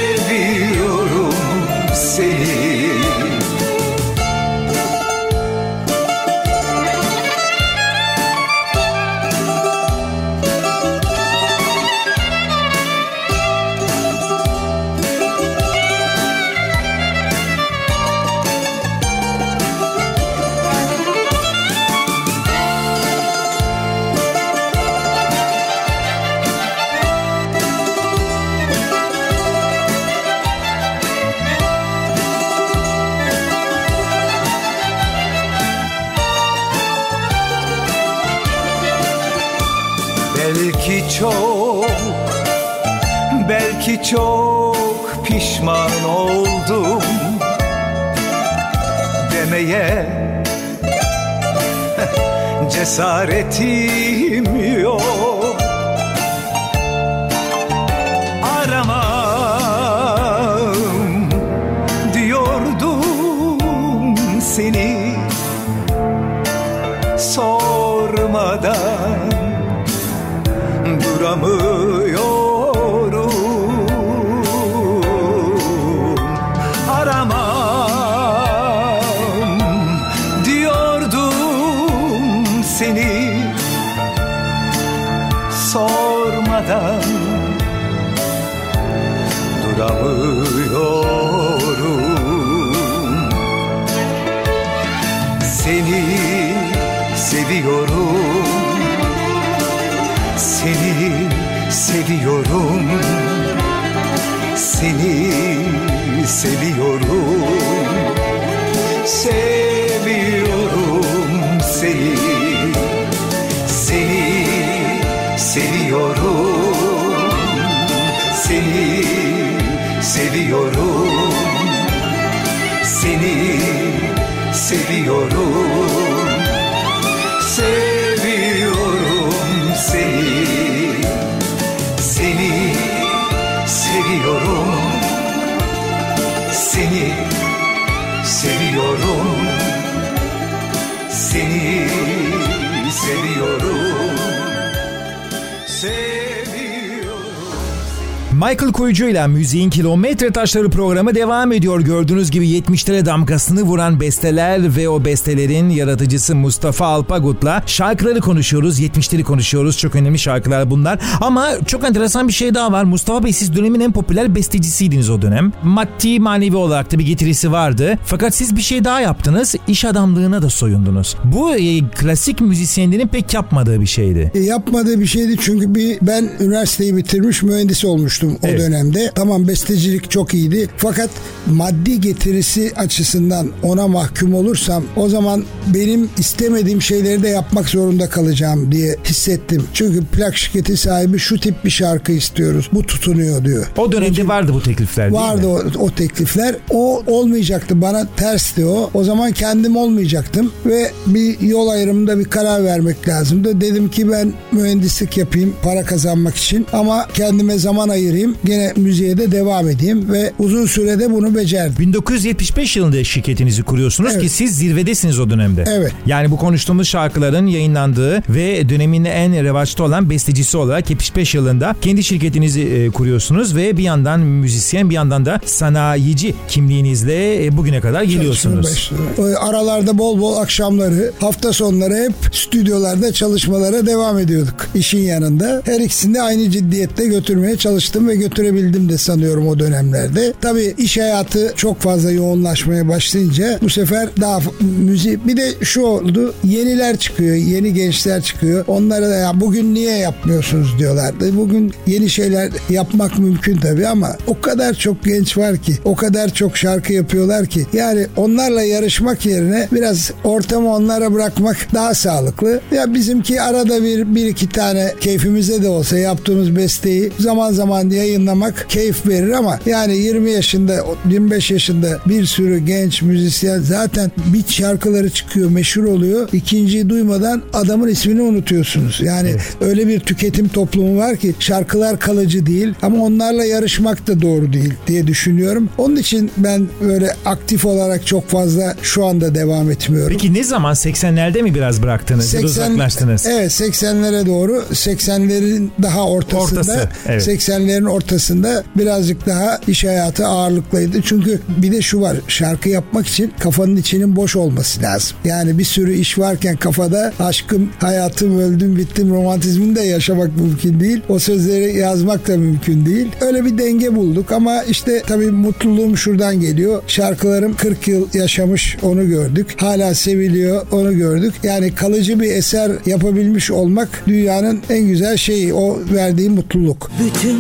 Speaker 5: ile Müziğin Kilometre Taşları programı devam ediyor. Gördüğünüz gibi 70'lere damgasını vuran besteler ve o bestelerin yaratıcısı Mustafa Alpagut'la şarkıları konuşuyoruz. 70'leri konuşuyoruz. Çok önemli şarkılar bunlar. Ama çok enteresan bir şey daha var. Mustafa Bey siz dönemin en popüler bestecisiydiniz o dönem. Maddi manevi olarak da bir getirisi vardı. Fakat siz bir şey daha yaptınız. İş adamlığına da soyundunuz. Bu e, klasik müzisyenlerin pek yapmadığı bir şeydi.
Speaker 6: E, yapmadığı bir şeydi çünkü bir ben üniversiteyi bitirmiş mühendis olmuştum o
Speaker 5: Evet.
Speaker 6: dönemde. Tamam bestecilik çok iyiydi fakat maddi getirisi açısından ona mahkum olursam o zaman benim istemediğim şeyleri de yapmak zorunda kalacağım diye hissettim. Çünkü plak şirketi sahibi şu tip bir şarkı istiyoruz. Bu tutunuyor diyor.
Speaker 5: O dönemde vardı bu teklifler değil
Speaker 6: Vardı
Speaker 5: mi?
Speaker 6: o, o teklifler. O olmayacaktı. Bana tersti o. O zaman kendim olmayacaktım ve bir yol ayrımında bir karar vermek lazımdı. Dedim ki ben mühendislik yapayım para kazanmak için ama kendime zaman ayırayım. Gene müziğe de devam edeyim ve uzun sürede bunu becerdim.
Speaker 5: 1975 yılında şirketinizi kuruyorsunuz
Speaker 6: Evet.
Speaker 5: ki siz zirvedesiniz o dönemde.
Speaker 6: Evet.
Speaker 5: Yani bu konuştuğumuz şarkıların yayınlandığı ve dönemin en revaçta olan bestecisi olarak 75 yılında kendi şirketinizi e, kuruyorsunuz ve bir yandan müzisyen bir yandan da sanayici kimliğinizle e, bugüne kadar geliyorsunuz.
Speaker 6: O Aralarda bol bol akşamları, hafta sonları hep stüdyolarda çalışmalara devam ediyorduk işin yanında. Her ikisini de aynı ciddiyette götürmeye çalıştım ve götürebildim de sanıyorum o dönemlerde. Tabii iş hayatı çok fazla yoğunlaşmaya başlayınca bu sefer daha müzik bir de şu oldu yeniler çıkıyor yeni gençler çıkıyor. Onlara da ya bugün niye yapmıyorsunuz? diyorlardı. Bugün yeni şeyler yapmak mümkün tabii ama o kadar çok genç var ki o kadar çok şarkı yapıyorlar ki yani onlarla yarışmak yerine biraz ortamı onlara bırakmak daha sağlıklı. Ya bizimki arada bir bir iki tane keyfimize de olsa yaptığımız besteyi zaman zaman yayınlamak keyif verir ama yani 20 yaşında 25 yaşında bir sürü genç müzisyen zaten bir şarkıları çıkıyor meşhur oluyor. İkinciyi duymadan adamın ismini unutuyorsunuz. Yani öyle bir tüketim toplumu var ki şarkılar kalıcı değil ama onlarla yarışmak da doğru değil diye düşünüyorum. Onun için ben böyle aktif olarak çok fazla şu anda devam etmiyorum.
Speaker 5: Peki ne zaman? 80'lerde mi biraz bıraktınız? Ya da uzaklaştınız?
Speaker 6: Evet 80'lere doğru. 80'lerin daha ortasında.
Speaker 5: Ortası, evet.
Speaker 6: 80'lerin ortasında birazcık daha iş hayatı ağırlıklıydı. Çünkü bir de şu var şarkı yapmak için kafanın içinin boş olması lazım. Yani bir sürü iş varken kafada aşkım, hayatım, öldüm, bittim romantizmini de yaşamak mümkün değil. O sözleri yazmak da mümkün değil. Öyle bir denge bulduk ama işte tabii mutluluğum şuradan geliyor. Şarkılarım 40 yıl yaşamış onu gördük. Hala seviliyor onu gördük. Yani kalıcı bir eser yapabilmiş olmak dünyanın en güzel şeyi. O verdiği mutluluk.
Speaker 2: Bütün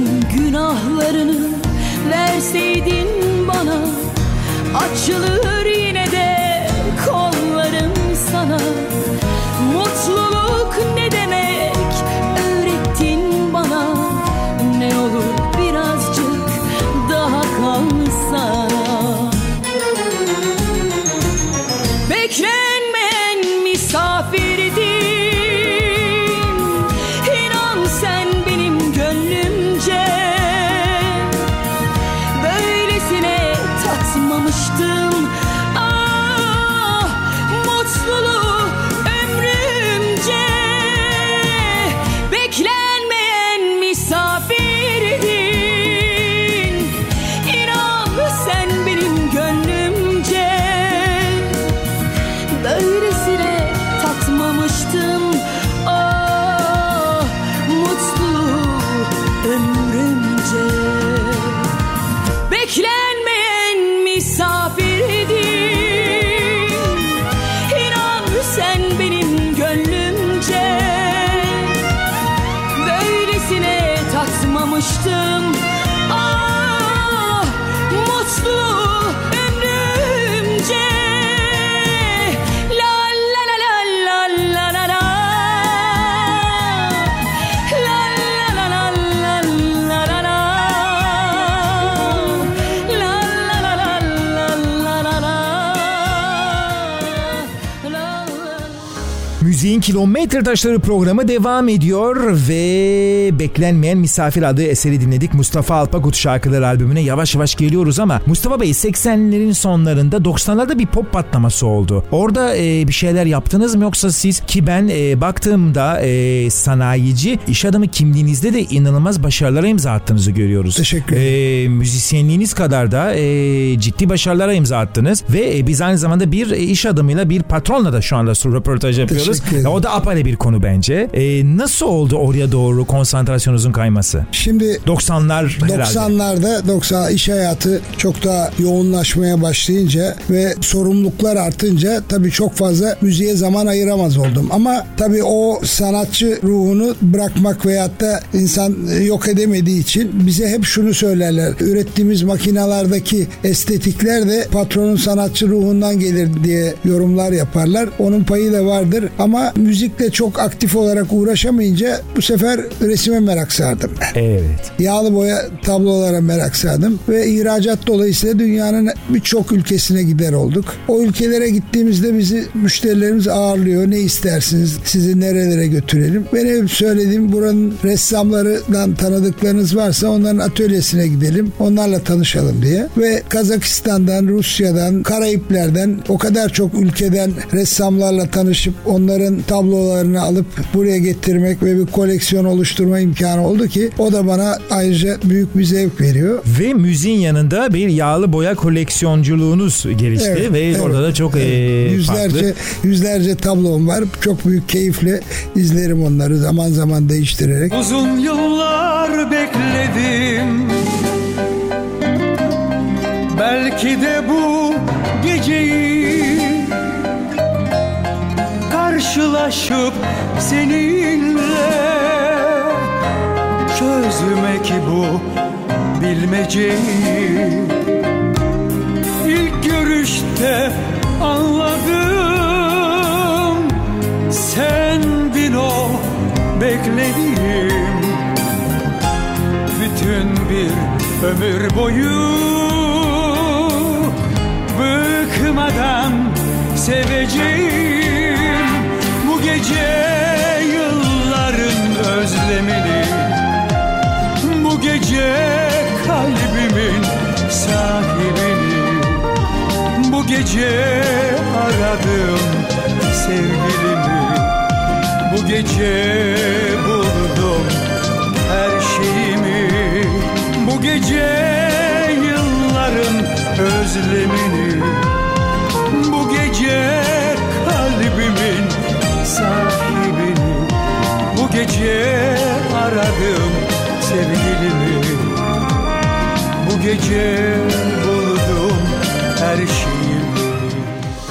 Speaker 2: günahlarını verseydin bana Açılır
Speaker 5: Müziğin Kilometre Taşları programı devam ediyor ve Beklenmeyen Misafir adlı eseri dinledik. Mustafa Alpakut şarkıları albümüne yavaş yavaş geliyoruz ama Mustafa Bey 80'lerin sonlarında 90'larda bir pop patlaması oldu. Orada e, bir şeyler yaptınız mı yoksa siz ki ben e, baktığımda e, sanayici iş adamı kimliğinizde de inanılmaz başarılara imza attığınızı görüyoruz.
Speaker 6: Teşekkür
Speaker 5: E, müzisyenliğiniz kadar da e, ciddi başarılara imza attınız ve e, biz aynı zamanda bir e, iş adamıyla bir patronla da şu anda röportaj yapıyoruz.
Speaker 6: Ederim.
Speaker 5: O da apayrı bir konu bence. E, nasıl oldu oraya doğru konsantrasyonunuzun kayması?
Speaker 6: Şimdi
Speaker 5: 90'lar herhalde.
Speaker 6: 90'larda 90 iş hayatı çok daha yoğunlaşmaya başlayınca ve sorumluluklar artınca tabii çok fazla müziğe zaman ayıramaz oldum. Ama tabii o sanatçı ruhunu bırakmak veyahut da insan yok edemediği için bize hep şunu söylerler. Ürettiğimiz makinalardaki estetikler de patronun sanatçı ruhundan gelir diye yorumlar yaparlar. Onun payı da vardır ama müzikle çok aktif olarak uğraşamayınca bu sefer resime merak sardım.
Speaker 5: Evet.
Speaker 6: Yağlı boya tablolara merak sardım ve ihracat dolayısıyla dünyanın birçok ülkesine gider olduk. O ülkelere gittiğimizde bizi müşterilerimiz ağırlıyor. Ne istersiniz? Sizi nerelere götürelim? Ben hep söylediğim buranın ressamlarından tanıdıklarınız varsa onların atölyesine gidelim. Onlarla tanışalım diye. Ve Kazakistan'dan, Rusya'dan, Karayipler'den o kadar çok ülkeden ressamlarla tanışıp onların tablolarını alıp buraya getirmek ve bir koleksiyon oluşturma imkanı oldu ki o da bana ayrıca büyük bir zevk veriyor.
Speaker 5: Ve müziğin yanında bir yağlı boya koleksiyonculuğunuz gelişti
Speaker 6: Evet,
Speaker 5: ve
Speaker 6: evet,
Speaker 5: orada da çok e,
Speaker 6: yüzlerce
Speaker 5: farklı.
Speaker 6: yüzlerce tablom var. Çok büyük keyifle izlerim onları zaman zaman değiştirerek.
Speaker 10: Uzun yıllar bekledim Belki de bu geceyi Karşılaşıp seninle Çözmek bu bilmeceyi. İlk görüşte anladım Sendin o beklediğim Bütün bir ömür boyu Bıkmadan seveceğim Gece yılların özlemini Bu gece kalbimin sahibini Bu gece aradım sevgilimi Bu gece aradım sevgilimi. Bu gece buldum her şeyimi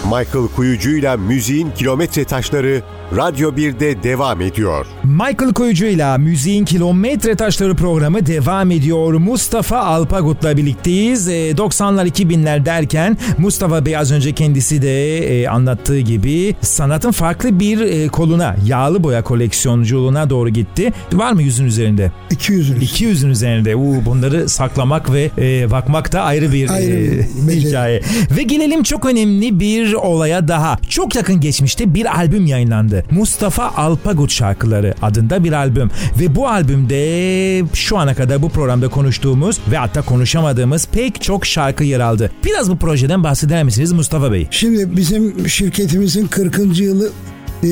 Speaker 7: Michael Kuyucu'yla müziğin kilometre taşları Radyo 1'de devam ediyor.
Speaker 5: Michael Koyucu'yla Müziğin Kilometre Taşları programı devam ediyor. Mustafa Alpagut'la birlikteyiz. E, 90'lar 2000'ler derken Mustafa Bey az önce kendisi de e, anlattığı gibi sanatın farklı bir e, koluna, yağlı boya koleksiyonculuğuna doğru gitti. Var mı yüzün üzerinde?
Speaker 6: 200'ünüz.
Speaker 5: 200'ün üzerinde. Uu, bunları saklamak ve e, bakmak da ayrı bir
Speaker 6: Ayrı bir *laughs*
Speaker 5: e, hikaye. Ve gelelim çok önemli bir olaya daha. Çok yakın geçmişte bir albüm yayınlandı. Mustafa Alpagut şarkıları adında bir albüm. Ve bu albümde şu ana kadar bu programda konuştuğumuz ve hatta konuşamadığımız pek çok şarkı yer aldı. Biraz bu projeden bahseder misiniz Mustafa Bey?
Speaker 6: Şimdi bizim şirketimizin 40. yılı e,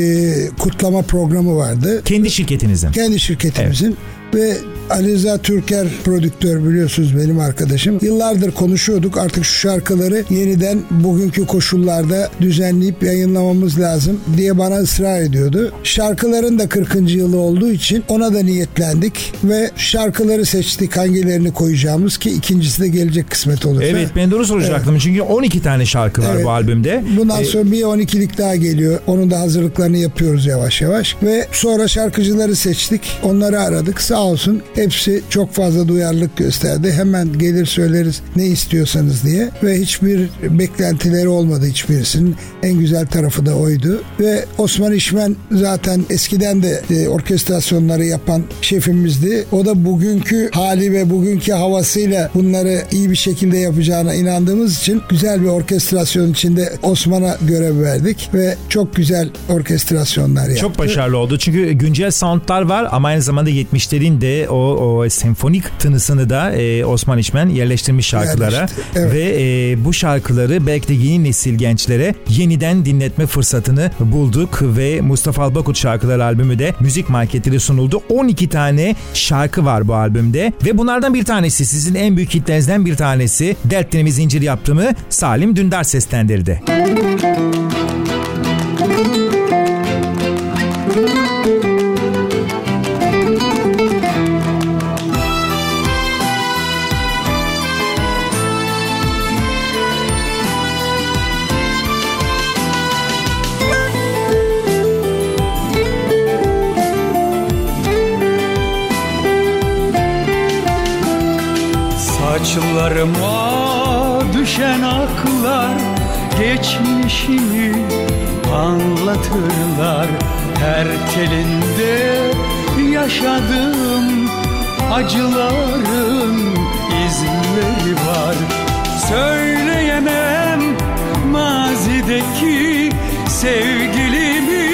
Speaker 6: kutlama programı vardı.
Speaker 5: Kendi şirketinizin.
Speaker 6: Kendi şirketimizin ve Ali Rıza Türker prodüktör biliyorsunuz benim arkadaşım. Yıllardır konuşuyorduk artık şu şarkıları yeniden bugünkü koşullarda düzenleyip yayınlamamız lazım diye bana ısrar ediyordu. Şarkıların da 40. yılı olduğu için ona da niyetlendik ve şarkıları seçtik hangilerini koyacağımız ki ikincisi de gelecek kısmet olursa.
Speaker 5: Evet ben de onu soracaktım. Çünkü 12 tane şarkı var
Speaker 6: Evet.
Speaker 5: bu albümde.
Speaker 6: Bundan
Speaker 5: E,
Speaker 6: sonra bir 12'lik daha geliyor. Onun da hazırlıklarını yapıyoruz yavaş yavaş. Ve sonra şarkıcıları seçtik. Onları aradık. Sağ olsun hepsi çok fazla duyarlılık gösterdi. Hemen gelir söyleriz ne istiyorsanız diye ve hiçbir beklentileri olmadı hiçbirisinin. En güzel tarafı da oydu. Ve Osman İşmen zaten eskiden de e, orkestrasyonları yapan şefimizdi. O da bugünkü hali ve bugünkü havasıyla bunları iyi bir şekilde yapacağına inandığımız için güzel bir orkestrasyon içinde Osman'a görev verdik ve çok güzel orkestrasyonlar yaptı.
Speaker 5: Çok başarılı oldu. Çünkü güncel soundlar var ama aynı zamanda 70'lerin de o, o senfonik tınısını da e, Osman İşmen yerleştirmiş şarkılara.
Speaker 6: Yerleşti, evet.
Speaker 5: Ve e, bu şarkıları belki de yeni nesil gençlere yeniden dinletme fırsatını bulduk ve Mustafa Albakut şarkılar albümü de müzik marketleri sunuldu. 12 tane şarkı var bu albümde ve bunlardan bir tanesi sizin en büyük hitlerinizden bir tanesi Dertlerimi Zincir yaptığımı Salim Dündar seslendirdi.
Speaker 10: Saçlarıma düşen aklar Geçmişimi anlatırlar. Her telinde yaşadığım acıların izleri var. Söyleyemem mazideki sevgilimi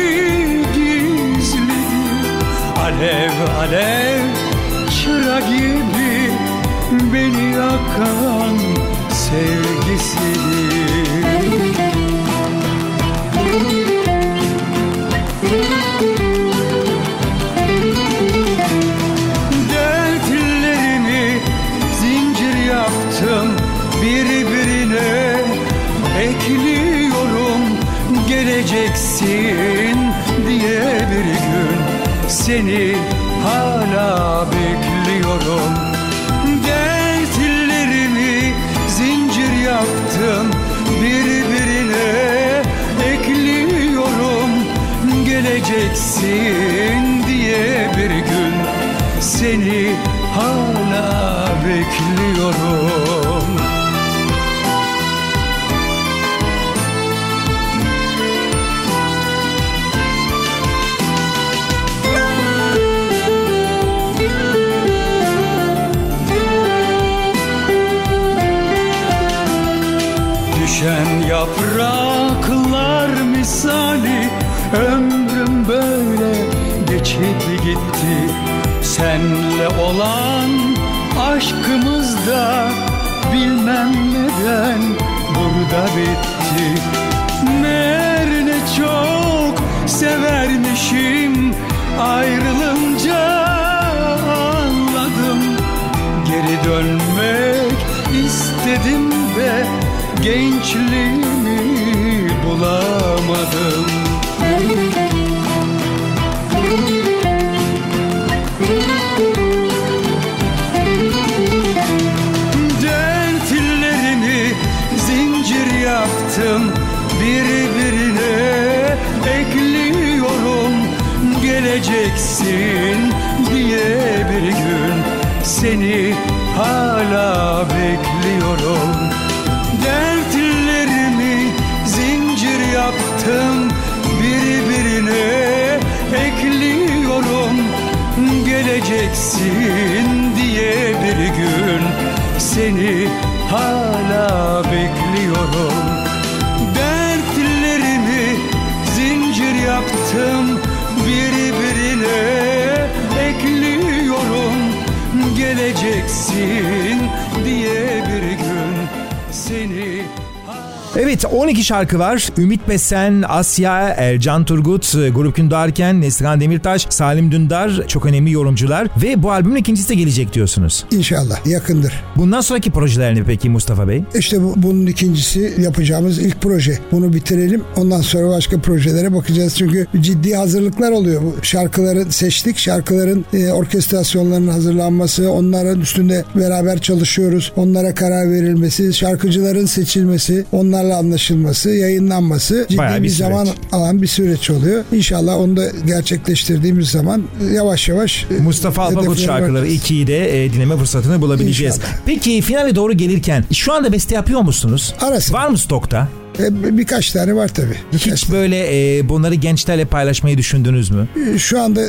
Speaker 10: gizlidir Alev alev çıra gibi beni yakan sevgisidir Senle olan aşkımız da Bilmem neden burada bitti. Meğer ne çok severmişim Ayrılınca anladım. Geri dönmek istedim ve gençliğimi bulamadım. Dertlerimi geleceksin diye bir gün seni hala bekliyorum. Dertlerimi zincir yaptım birbirine ekliyorum. Geleceksin diye bir gün seni hala bekliyorum Geleceksin
Speaker 5: Evet 12 şarkı var. Ümit Besen, Asya, Ercan Turgut, Grup Gündarken, Neslihan Demirtaş, Salim Dündar çok önemli yorumcular ve bu albümün ikincisi de gelecek diyorsunuz.
Speaker 6: İnşallah yakındır.
Speaker 5: Bundan sonraki projeler ne peki Mustafa Bey?
Speaker 6: İşte bu, bunun ikincisi yapacağımız ilk proje. Bunu bitirelim. Ondan sonra başka projelere bakacağız. Çünkü ciddi hazırlıklar oluyor. Bu şarkıları seçtik. Şarkıların e, orkestrasyonlarının hazırlanması, onların üstünde beraber çalışıyoruz. Onlara karar verilmesi, şarkıcıların seçilmesi, onlarla anlaşılması, yayınlanması ciddi
Speaker 5: Bayağı
Speaker 6: bir,
Speaker 5: bir süreç.
Speaker 6: zaman alan bir süreç oluyor. İnşallah onu da gerçekleştirdiğimiz zaman yavaş yavaş e,
Speaker 5: Mustafa
Speaker 6: hedeflere
Speaker 5: şarkıları
Speaker 6: varacağız.
Speaker 5: 2'yi de e, dinleme fırsatını bulabileceğiz.
Speaker 6: İnşallah.
Speaker 5: Peki finale doğru gelirken şu anda beste yapıyor musunuz?
Speaker 6: Ara sıra.
Speaker 5: Var mı stokta?
Speaker 6: E, birkaç tane var tabii.
Speaker 5: Hiç böyle e, bunları gençlerle paylaşmayı düşündünüz mü?
Speaker 6: Şu anda e,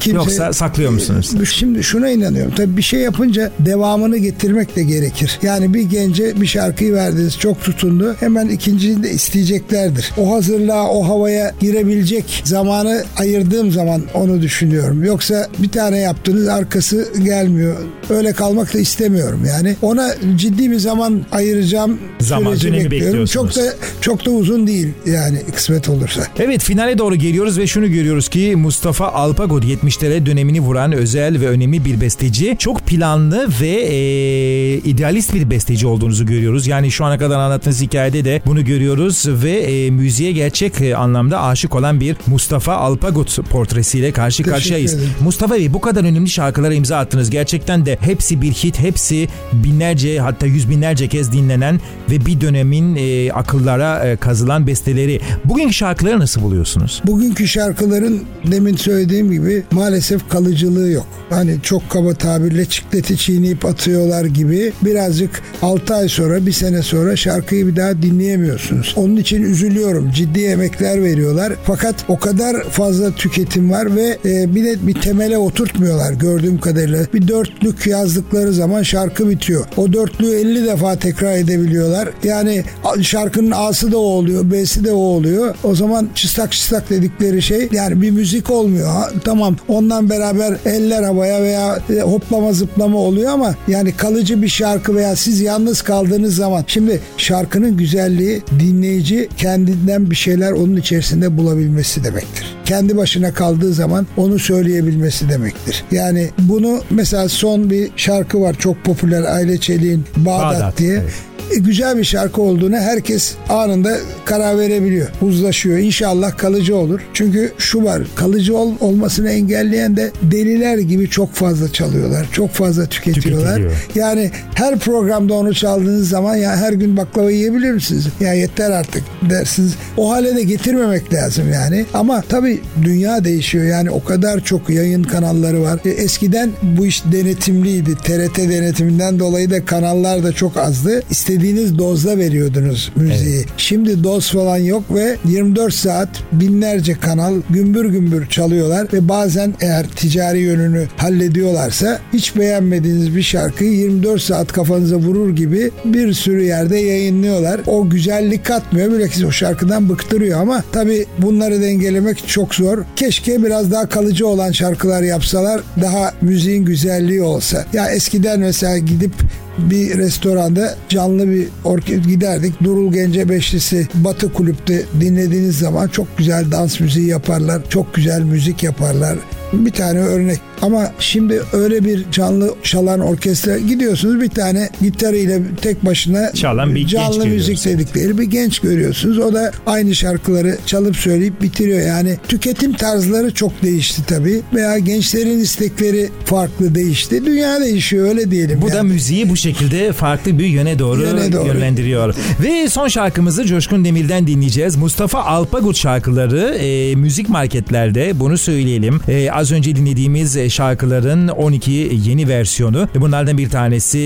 Speaker 6: kimse...
Speaker 5: Yoksa saklıyor musunuz?
Speaker 6: Şimdi şuna inanıyorum. Tabii bir şey yapınca devamını getirmek de gerekir. Yani bir gence bir şarkıyı verdiniz çok tutundu. Hemen ikincini de isteyeceklerdir. O hazırlığa, o havaya girebilecek zamanı ayırdığım zaman onu düşünüyorum. Yoksa bir tane yaptınız arkası gelmiyor. Öyle kalmak da istemiyorum yani. Ona ciddi bir zaman ayıracağım
Speaker 5: Zaman, dönemi
Speaker 6: bekliyorum.
Speaker 5: bekliyorsunuz.
Speaker 6: Çok da çok da uzun değil yani kısmet olursa.
Speaker 5: Evet finale doğru geliyoruz ve şunu görüyoruz ki Mustafa Alpagut 70'lere dönemini vuran özel ve önemli bir besteci. Çok planlı ve e, idealist bir besteci olduğunuzu görüyoruz. Yani şu ana kadar anlattığınız hikayede de bunu görüyoruz ve e, müziğe gerçek e, anlamda aşık olan bir Mustafa Alpagut portresiyle karşı
Speaker 6: Teşekkür
Speaker 5: karşıyayız.
Speaker 6: ederim.
Speaker 5: Mustafa Bey bu kadar önemli şarkılara imza attınız. Gerçekten de hepsi bir hit, hepsi binlerce hatta yüz binlerce kez dinlenen ve bir dönemin e, akıllara e, kazılan besteleri. Bugünkü şarkıları nasıl buluyorsunuz?
Speaker 6: Bugünkü şarkıların demin söylediğim gibi maalesef kalıcılığı yok. Hani çok kaba tabirle çikleti çiğneyip atıyorlar gibi birazcık 6 ay sonra bir sene sonra şarkıyı bir daha dinleyemiyorsunuz. Onun için üzülüyorum. Ciddi emekler veriyorlar. Fakat o kadar fazla tüketim var ve e, bir de bir temele oturtmuyorlar gördüğüm kadarıyla. Bir dörtlük yazdıkları zaman şarkı bitiyor. O dörtlüğü 50 defa tekrar edebiliyorlar. Yani şarkının A'sı da o oluyor, B'si de o oluyor. O zaman çıstak çıstak dedikleri şey yani bir müzik olmuyor. Ha, tamam ondan beraber eller havaya veya e, hoplama zıplama oluyor ama yani kalıcı bir şarkı veya siz yalnız kaldığınız zaman şimdi şarkının güzelliği dinleyici kendinden bir şeyler onun içerisinde bulabilmesi demektir. Kendi başına kaldığı zaman onu söyleyebilmesi demektir. Yani bunu mesela son bir şarkı var çok popüler Aile Çelik'in Bağdat,
Speaker 5: Bağdat,
Speaker 6: diye.
Speaker 5: evet.
Speaker 6: E, güzel bir şarkı olduğunu herkes anında karar verebiliyor. Uzlaşıyor. İnşallah kalıcı olur. Çünkü şu var. Kalıcı ol, olmasını engelleyen de deliler gibi çok fazla çalıyorlar. Çok fazla tüketiyorlar.
Speaker 5: Tüketiliyor.
Speaker 6: Yani her programda onu çaldığınız zaman ya her gün baklava yiyebilir misiniz? Ya yeter artık dersiniz. O hale de getirmemek lazım yani. Ama tabii dünya değişiyor. Yani o kadar çok yayın kanalları var. E, eskiden bu iş denetimliydi. TRT denetiminden dolayı da kanallar da çok azdı. İstediğiniz dozda veriyordunuz müziği. Şimdi doz falan yok ve 24 saat binlerce kanal gümbür gümbür çalıyorlar ve bazen eğer ticari yönünü hallediyorlarsa hiç beğenmediğiniz bir şarkıyı 24 saat kafanıza vurur gibi bir sürü yerde yayınlıyorlar. O güzellik katmıyor. Bilakis o şarkıdan bıktırıyor ama tabii bunları dengelemek çok zor. Keşke biraz daha kalıcı olan şarkılar yapsalar. Daha müziğin güzelliği olsa. Ya eskiden mesela gidip bir restoranda canlı bir orkestra giderdik. Durul Gence Beşlisi Batı Kulüp'te dinlediğiniz zaman çok güzel dans müziği yaparlar. Çok güzel müzik yaparlar. Bir tane örnek ama şimdi öyle bir canlı çalan orkestra gidiyorsunuz bir tane gitarıyla tek başına
Speaker 5: Çalan bir genç
Speaker 6: canlı müzik
Speaker 5: görüyorsunuz.
Speaker 6: dedikleri bir genç görüyorsunuz. O da aynı şarkıları çalıp söyleyip bitiriyor. Yani tüketim tarzları çok değişti tabii. Veya gençlerin istekleri farklı değişti. Dünya değişiyor öyle diyelim.
Speaker 5: Bu da
Speaker 6: yani.
Speaker 5: müziği bu şekilde farklı bir yöne doğru,
Speaker 6: Yöne doğru.
Speaker 5: yönlendiriyor. Ve son şarkımızı Coşkun Demir'den dinleyeceğiz. Mustafa Alpagut şarkıları e, müzik marketlerde bunu söyleyelim. E, az önce dinlediğimiz e, şarkıların 12 yeni versiyonu. Bunlardan bir tanesi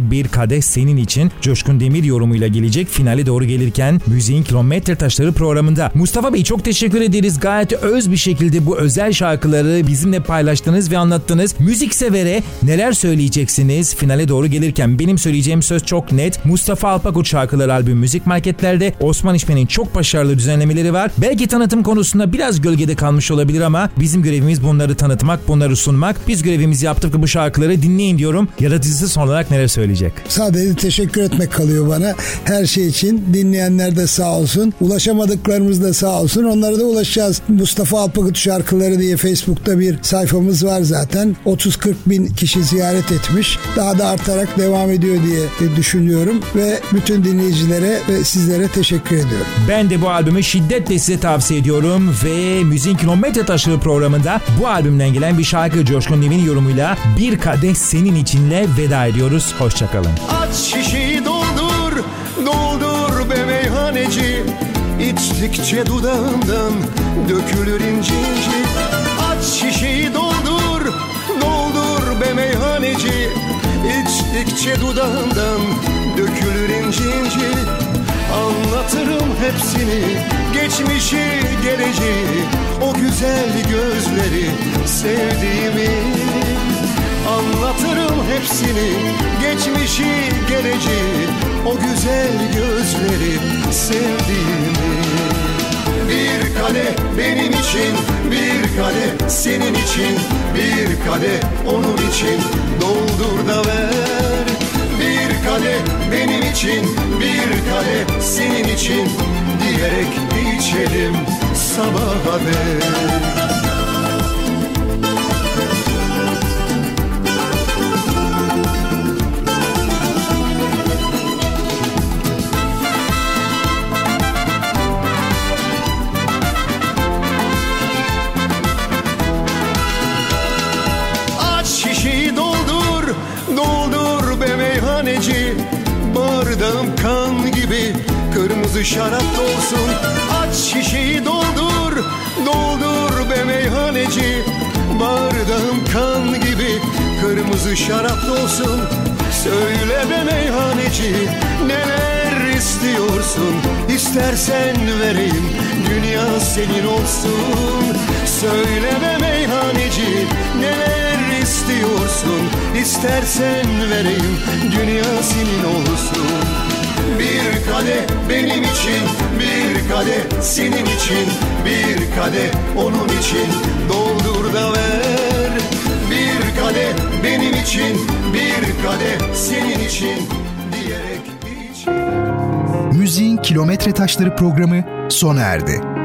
Speaker 5: Bir Kadeh Senin için Coşkun Demir yorumuyla gelecek. Finale doğru gelirken Müziğin Kilometre Taşları programında. Mustafa Bey çok teşekkür ederiz. Gayet öz bir şekilde bu özel şarkıları bizimle paylaştınız ve anlattınız. Müzik severe neler söyleyeceksiniz finale doğru gelirken? Benim söyleyeceğim söz çok net. Mustafa Alpagut şarkıları albüm müzik marketlerde. Osman İşmen'in çok başarılı düzenlemeleri var. Belki tanıtım konusunda biraz gölgede kalmış olabilir ama bizim görevimiz bunları tanıtmak, bunları sunmak. Biz görevimizi yaptık ve bu şarkıları dinleyin diyorum. Yaratıcısı son olarak neler söyleyecek?
Speaker 6: Sadece teşekkür etmek kalıyor bana. Her şey için dinleyenler de sağ olsun. Ulaşamadıklarımız da sağ olsun. Onlara da ulaşacağız. Mustafa Alpagut şarkıları diye Facebook'ta bir sayfamız var zaten. 30-40 bin kişi ziyaret etmiş. Daha da artarak devam ediyor diye düşünüyorum. Ve bütün dinleyicilere ve sizlere teşekkür ediyorum.
Speaker 5: Ben de bu albümü şiddetle size tavsiye ediyorum ve Müziğin Kilometre Taşları programında bu albümden gelen bir şarkı Coşkun Demir'in yorumuyla Bir Kadeh Senin içinle veda ediyoruz. Hoşçakalın.
Speaker 12: Aç şişeyi doldur, doldur be meyhan İçtikçe dudağından dökülür inci inci Aç şişeyi doldur, doldur be meyhaneci İçtikçe dudağından dökülür inci inci Anlatırım hepsini, geçmişi, geleceği O güzel gözleri, sevdiğimi. Anlatırım hepsini, geçmişi, geleceği O güzel gözleri, sevdiğimi. Bir kade benim için, bir kade senin için, bir kade onun için. Doldur da ver. Kade benim için, bir kade senin için diyerek içelim sabaha dek. Kırmızı şarap dolsun. Aç şişeyi doldur, doldur be meyhaneci. Bardağım kan gibi kırmızı şarap dolsun. Söyle be meyhaneci neler istiyorsun? İstersen vereyim dünya senin olsun. Söyle be meyhaneci neler istiyorsun? İstersen vereyim dünya senin olsun Bir kade benim için bir kade senin için Bir kade onun için doldur da ver Bir kade benim için bir kade senin için diyerek içelim
Speaker 1: Müziğin Kilometre Taşları programı sona erdi.